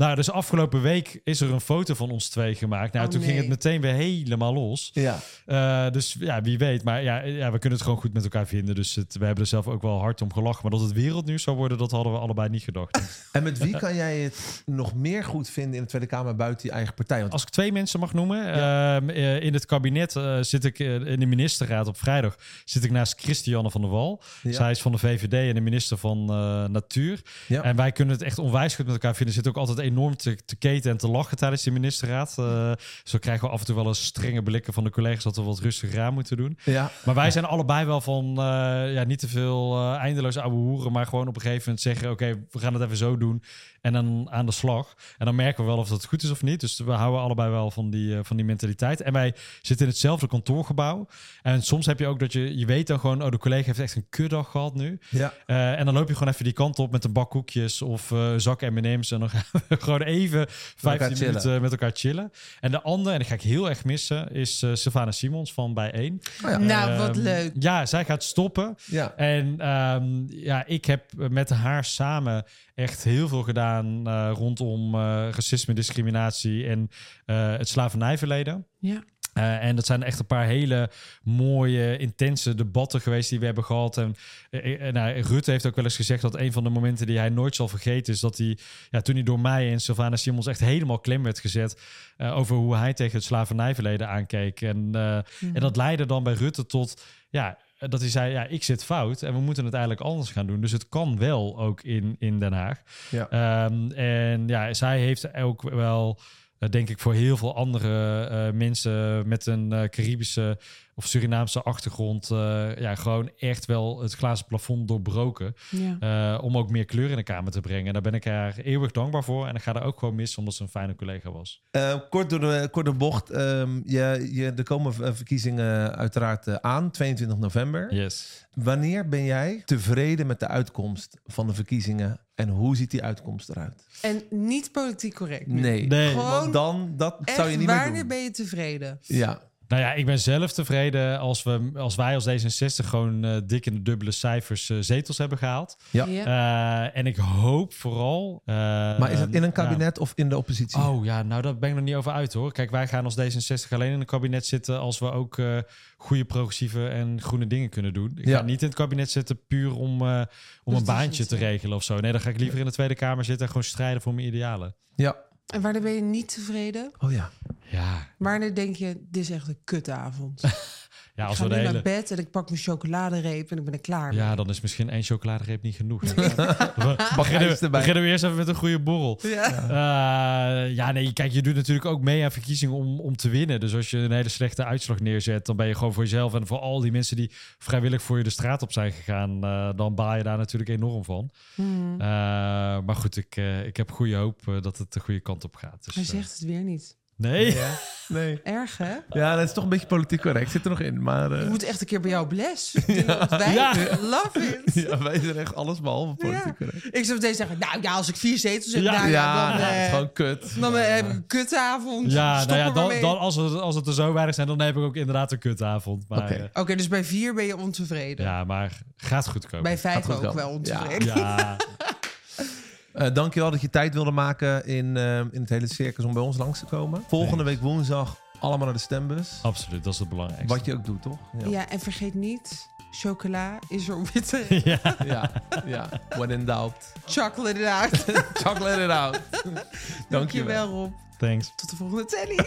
Nou, dus afgelopen week is er een foto van ons twee gemaakt. Nou, Oh, toen ging het meteen weer helemaal los. Ja. Eh, dus ja, wie weet. Maar ja, ja, we kunnen het gewoon goed met elkaar vinden. Dus het, we hebben er zelf ook wel hard om gelachen. Maar dat het wereldnieuws zou worden, dat hadden we allebei niet gedacht. En met wie kan jij het nog meer goed vinden in de Tweede Kamer buiten je eigen partij? Want Als ik twee mensen mag noemen. ehm, eh, in het kabinet eh, zit ik in de ministerraad op vrijdag. Zit ik naast Christiane van der Wal. Ja. Zij is van de VVD en de minister van Natuur. Ja. En wij kunnen het echt onwijs goed met elkaar vinden. Zit ook altijd enorm te, te keten en te lachen tijdens de ministerraad. Eh, zo krijgen we af en toe wel eens strenge blikken van de collega's dat we wat rustiger aan moeten doen. ja. Maar wij zijn allebei wel van eh, ja, niet te veel eh, eindeloos ouwe hoeren, maar gewoon op een gegeven moment zeggen: oké, we gaan het even zo doen en dan aan de slag. En dan merken we wel of dat goed is of niet. Dus we houden allebei wel van die, van die mentaliteit. En wij zitten in hetzelfde kantoorgebouw. En soms heb je ook dat je, je weet dan gewoon, oh, de collega heeft echt een kutdag gehad nu. ja. En dan loop je gewoon even die kant op met een bak koekjes of zak M&M's. En dan gaan we gewoon even 15 chillen. minuten met elkaar chillen. En de andere, en die ga ik heel erg missen, is eh Savannah Simons van Bij 1. Oh ja. Nou, wat Ehm, leuk. Ja, zij gaat stoppen. ja. En ehm, ja, ik heb met haar samen echt heel veel gedaan eh, rondom eh, racisme, discriminatie en eh, het slavernijverleden. Ja. Eh, en dat zijn echt een paar hele mooie, intense debatten geweest die we hebben gehad. En eh, eh, nou, Rutte heeft ook wel eens gezegd dat een van de momenten die hij nooit zal vergeten is dat hij, ja, toen hij door mij en Sylvana Simons echt helemaal klem werd gezet eh, over hoe hij tegen het slavernijverleden aankeek. En, eh, en dat leidde dan bij Rutte tot, ja, dat hij zei, ja, ik zit fout en we moeten het eigenlijk anders gaan doen. Dus het kan wel ook in, in Den Haag. Ja. Ehm, en ja, zij heeft ook wel, denk ik, voor heel veel andere eh, mensen met een eh, Caribische of Surinaamse achtergrond, eh, ja, gewoon echt wel het glazen plafond doorbroken. Ja. eh, om ook meer kleur in de kamer te brengen. En daar ben ik haar eeuwig dankbaar voor. En ik ga er ook gewoon mis, omdat ze een fijne collega was. Eh, kort, door de, kort door de bocht. ehm, je, je, er komen verkiezingen uiteraard aan, 22 november. Yes. Wanneer ben jij tevreden met de uitkomst van de verkiezingen? En hoe ziet die uitkomst eruit? En niet politiek correct. nu. Nee, Nee. Gewoon want dan dat zou je niet meer wanneer doen. ben je tevreden? Ja, Nou ja, ik ben zelf tevreden als, we, als wij als D66 gewoon eh, dik in de dubbele cijfers eh, zetels hebben gehaald. Ja. Eh, en ik hoop vooral... eh, maar is het in een kabinet of in de oppositie? Oh ja, nou daar ben ik nog niet over uit hoor. Kijk, wij gaan als D66 alleen in een kabinet zitten als we ook eh, goede progressieve en groene dingen kunnen doen. Ik Ja. ga niet in het kabinet zitten puur om, eh, om Dus een baantje te regelen of zo. Nee, dan ga ik liever in de Tweede Kamer zitten en gewoon strijden voor mijn idealen. Ja. En wanneer ben je niet tevreden? Oh ja. Ja, Wanneer denk je, dit is echt een kutavond? ja ik als ga we nu de hele... naar bed en ik pak mijn chocoladereep en ik ben er klaar mee. Ja, dan is misschien één chocoladereep niet genoeg. Bak beginnen, we, beginnen we eerst even met een goede borrel. Ja. Eh, ja, nee, kijk, je doet natuurlijk ook mee aan verkiezingen om, om te winnen. Dus als je een hele slechte uitslag neerzet, dan ben je gewoon voor jezelf en voor al die mensen die vrijwillig voor je de straat op zijn gegaan, eh, dan baal je daar natuurlijk enorm van. Hmm. Eh, maar goed, ik, eh, ik heb goede hoop dat het de goede kant op gaat. Dus, Hij zegt het weer niet. Nee. Ja. Nee. Erg, hè? Ja, dat is toch een beetje politiek correct. Zit er nog in, maar... eh, Je moet echt een keer bij jou op les. Wij Ja. love it. ja, wij zijn echt alles behalve politiek Ja. correct. Ik zou meteen zeggen, nou ja, als ik vier zetels heb, Ja. nou, ja, Ja, dan, het is eh, gewoon kut. dan eh, heb ik een kutavond. Ja, Stop nou ja, dan, dan als, het, als het er zo weinig zijn, dan heb ik ook inderdaad een kutavond. Maar, Oké. eh, Oké, dus bij vier ben je ontevreden. ja, maar gaat goed komen. Bij vijf ook komen. wel ontevreden. ja, Eh dankjewel dat je tijd wilde maken in, eh, in het hele circus om bij ons langs te komen. Volgende week woensdag allemaal naar de stembus. absoluut. Dat is het belangrijkste. Wat je ook doet, toch? Ja. en vergeet niet, chocola is er witte. ja. ja. ja. When in doubt. Chocolate it out. Chocolate it out. Dankjewel. Dankjewel Rob. Thanks. Tot de volgende telly.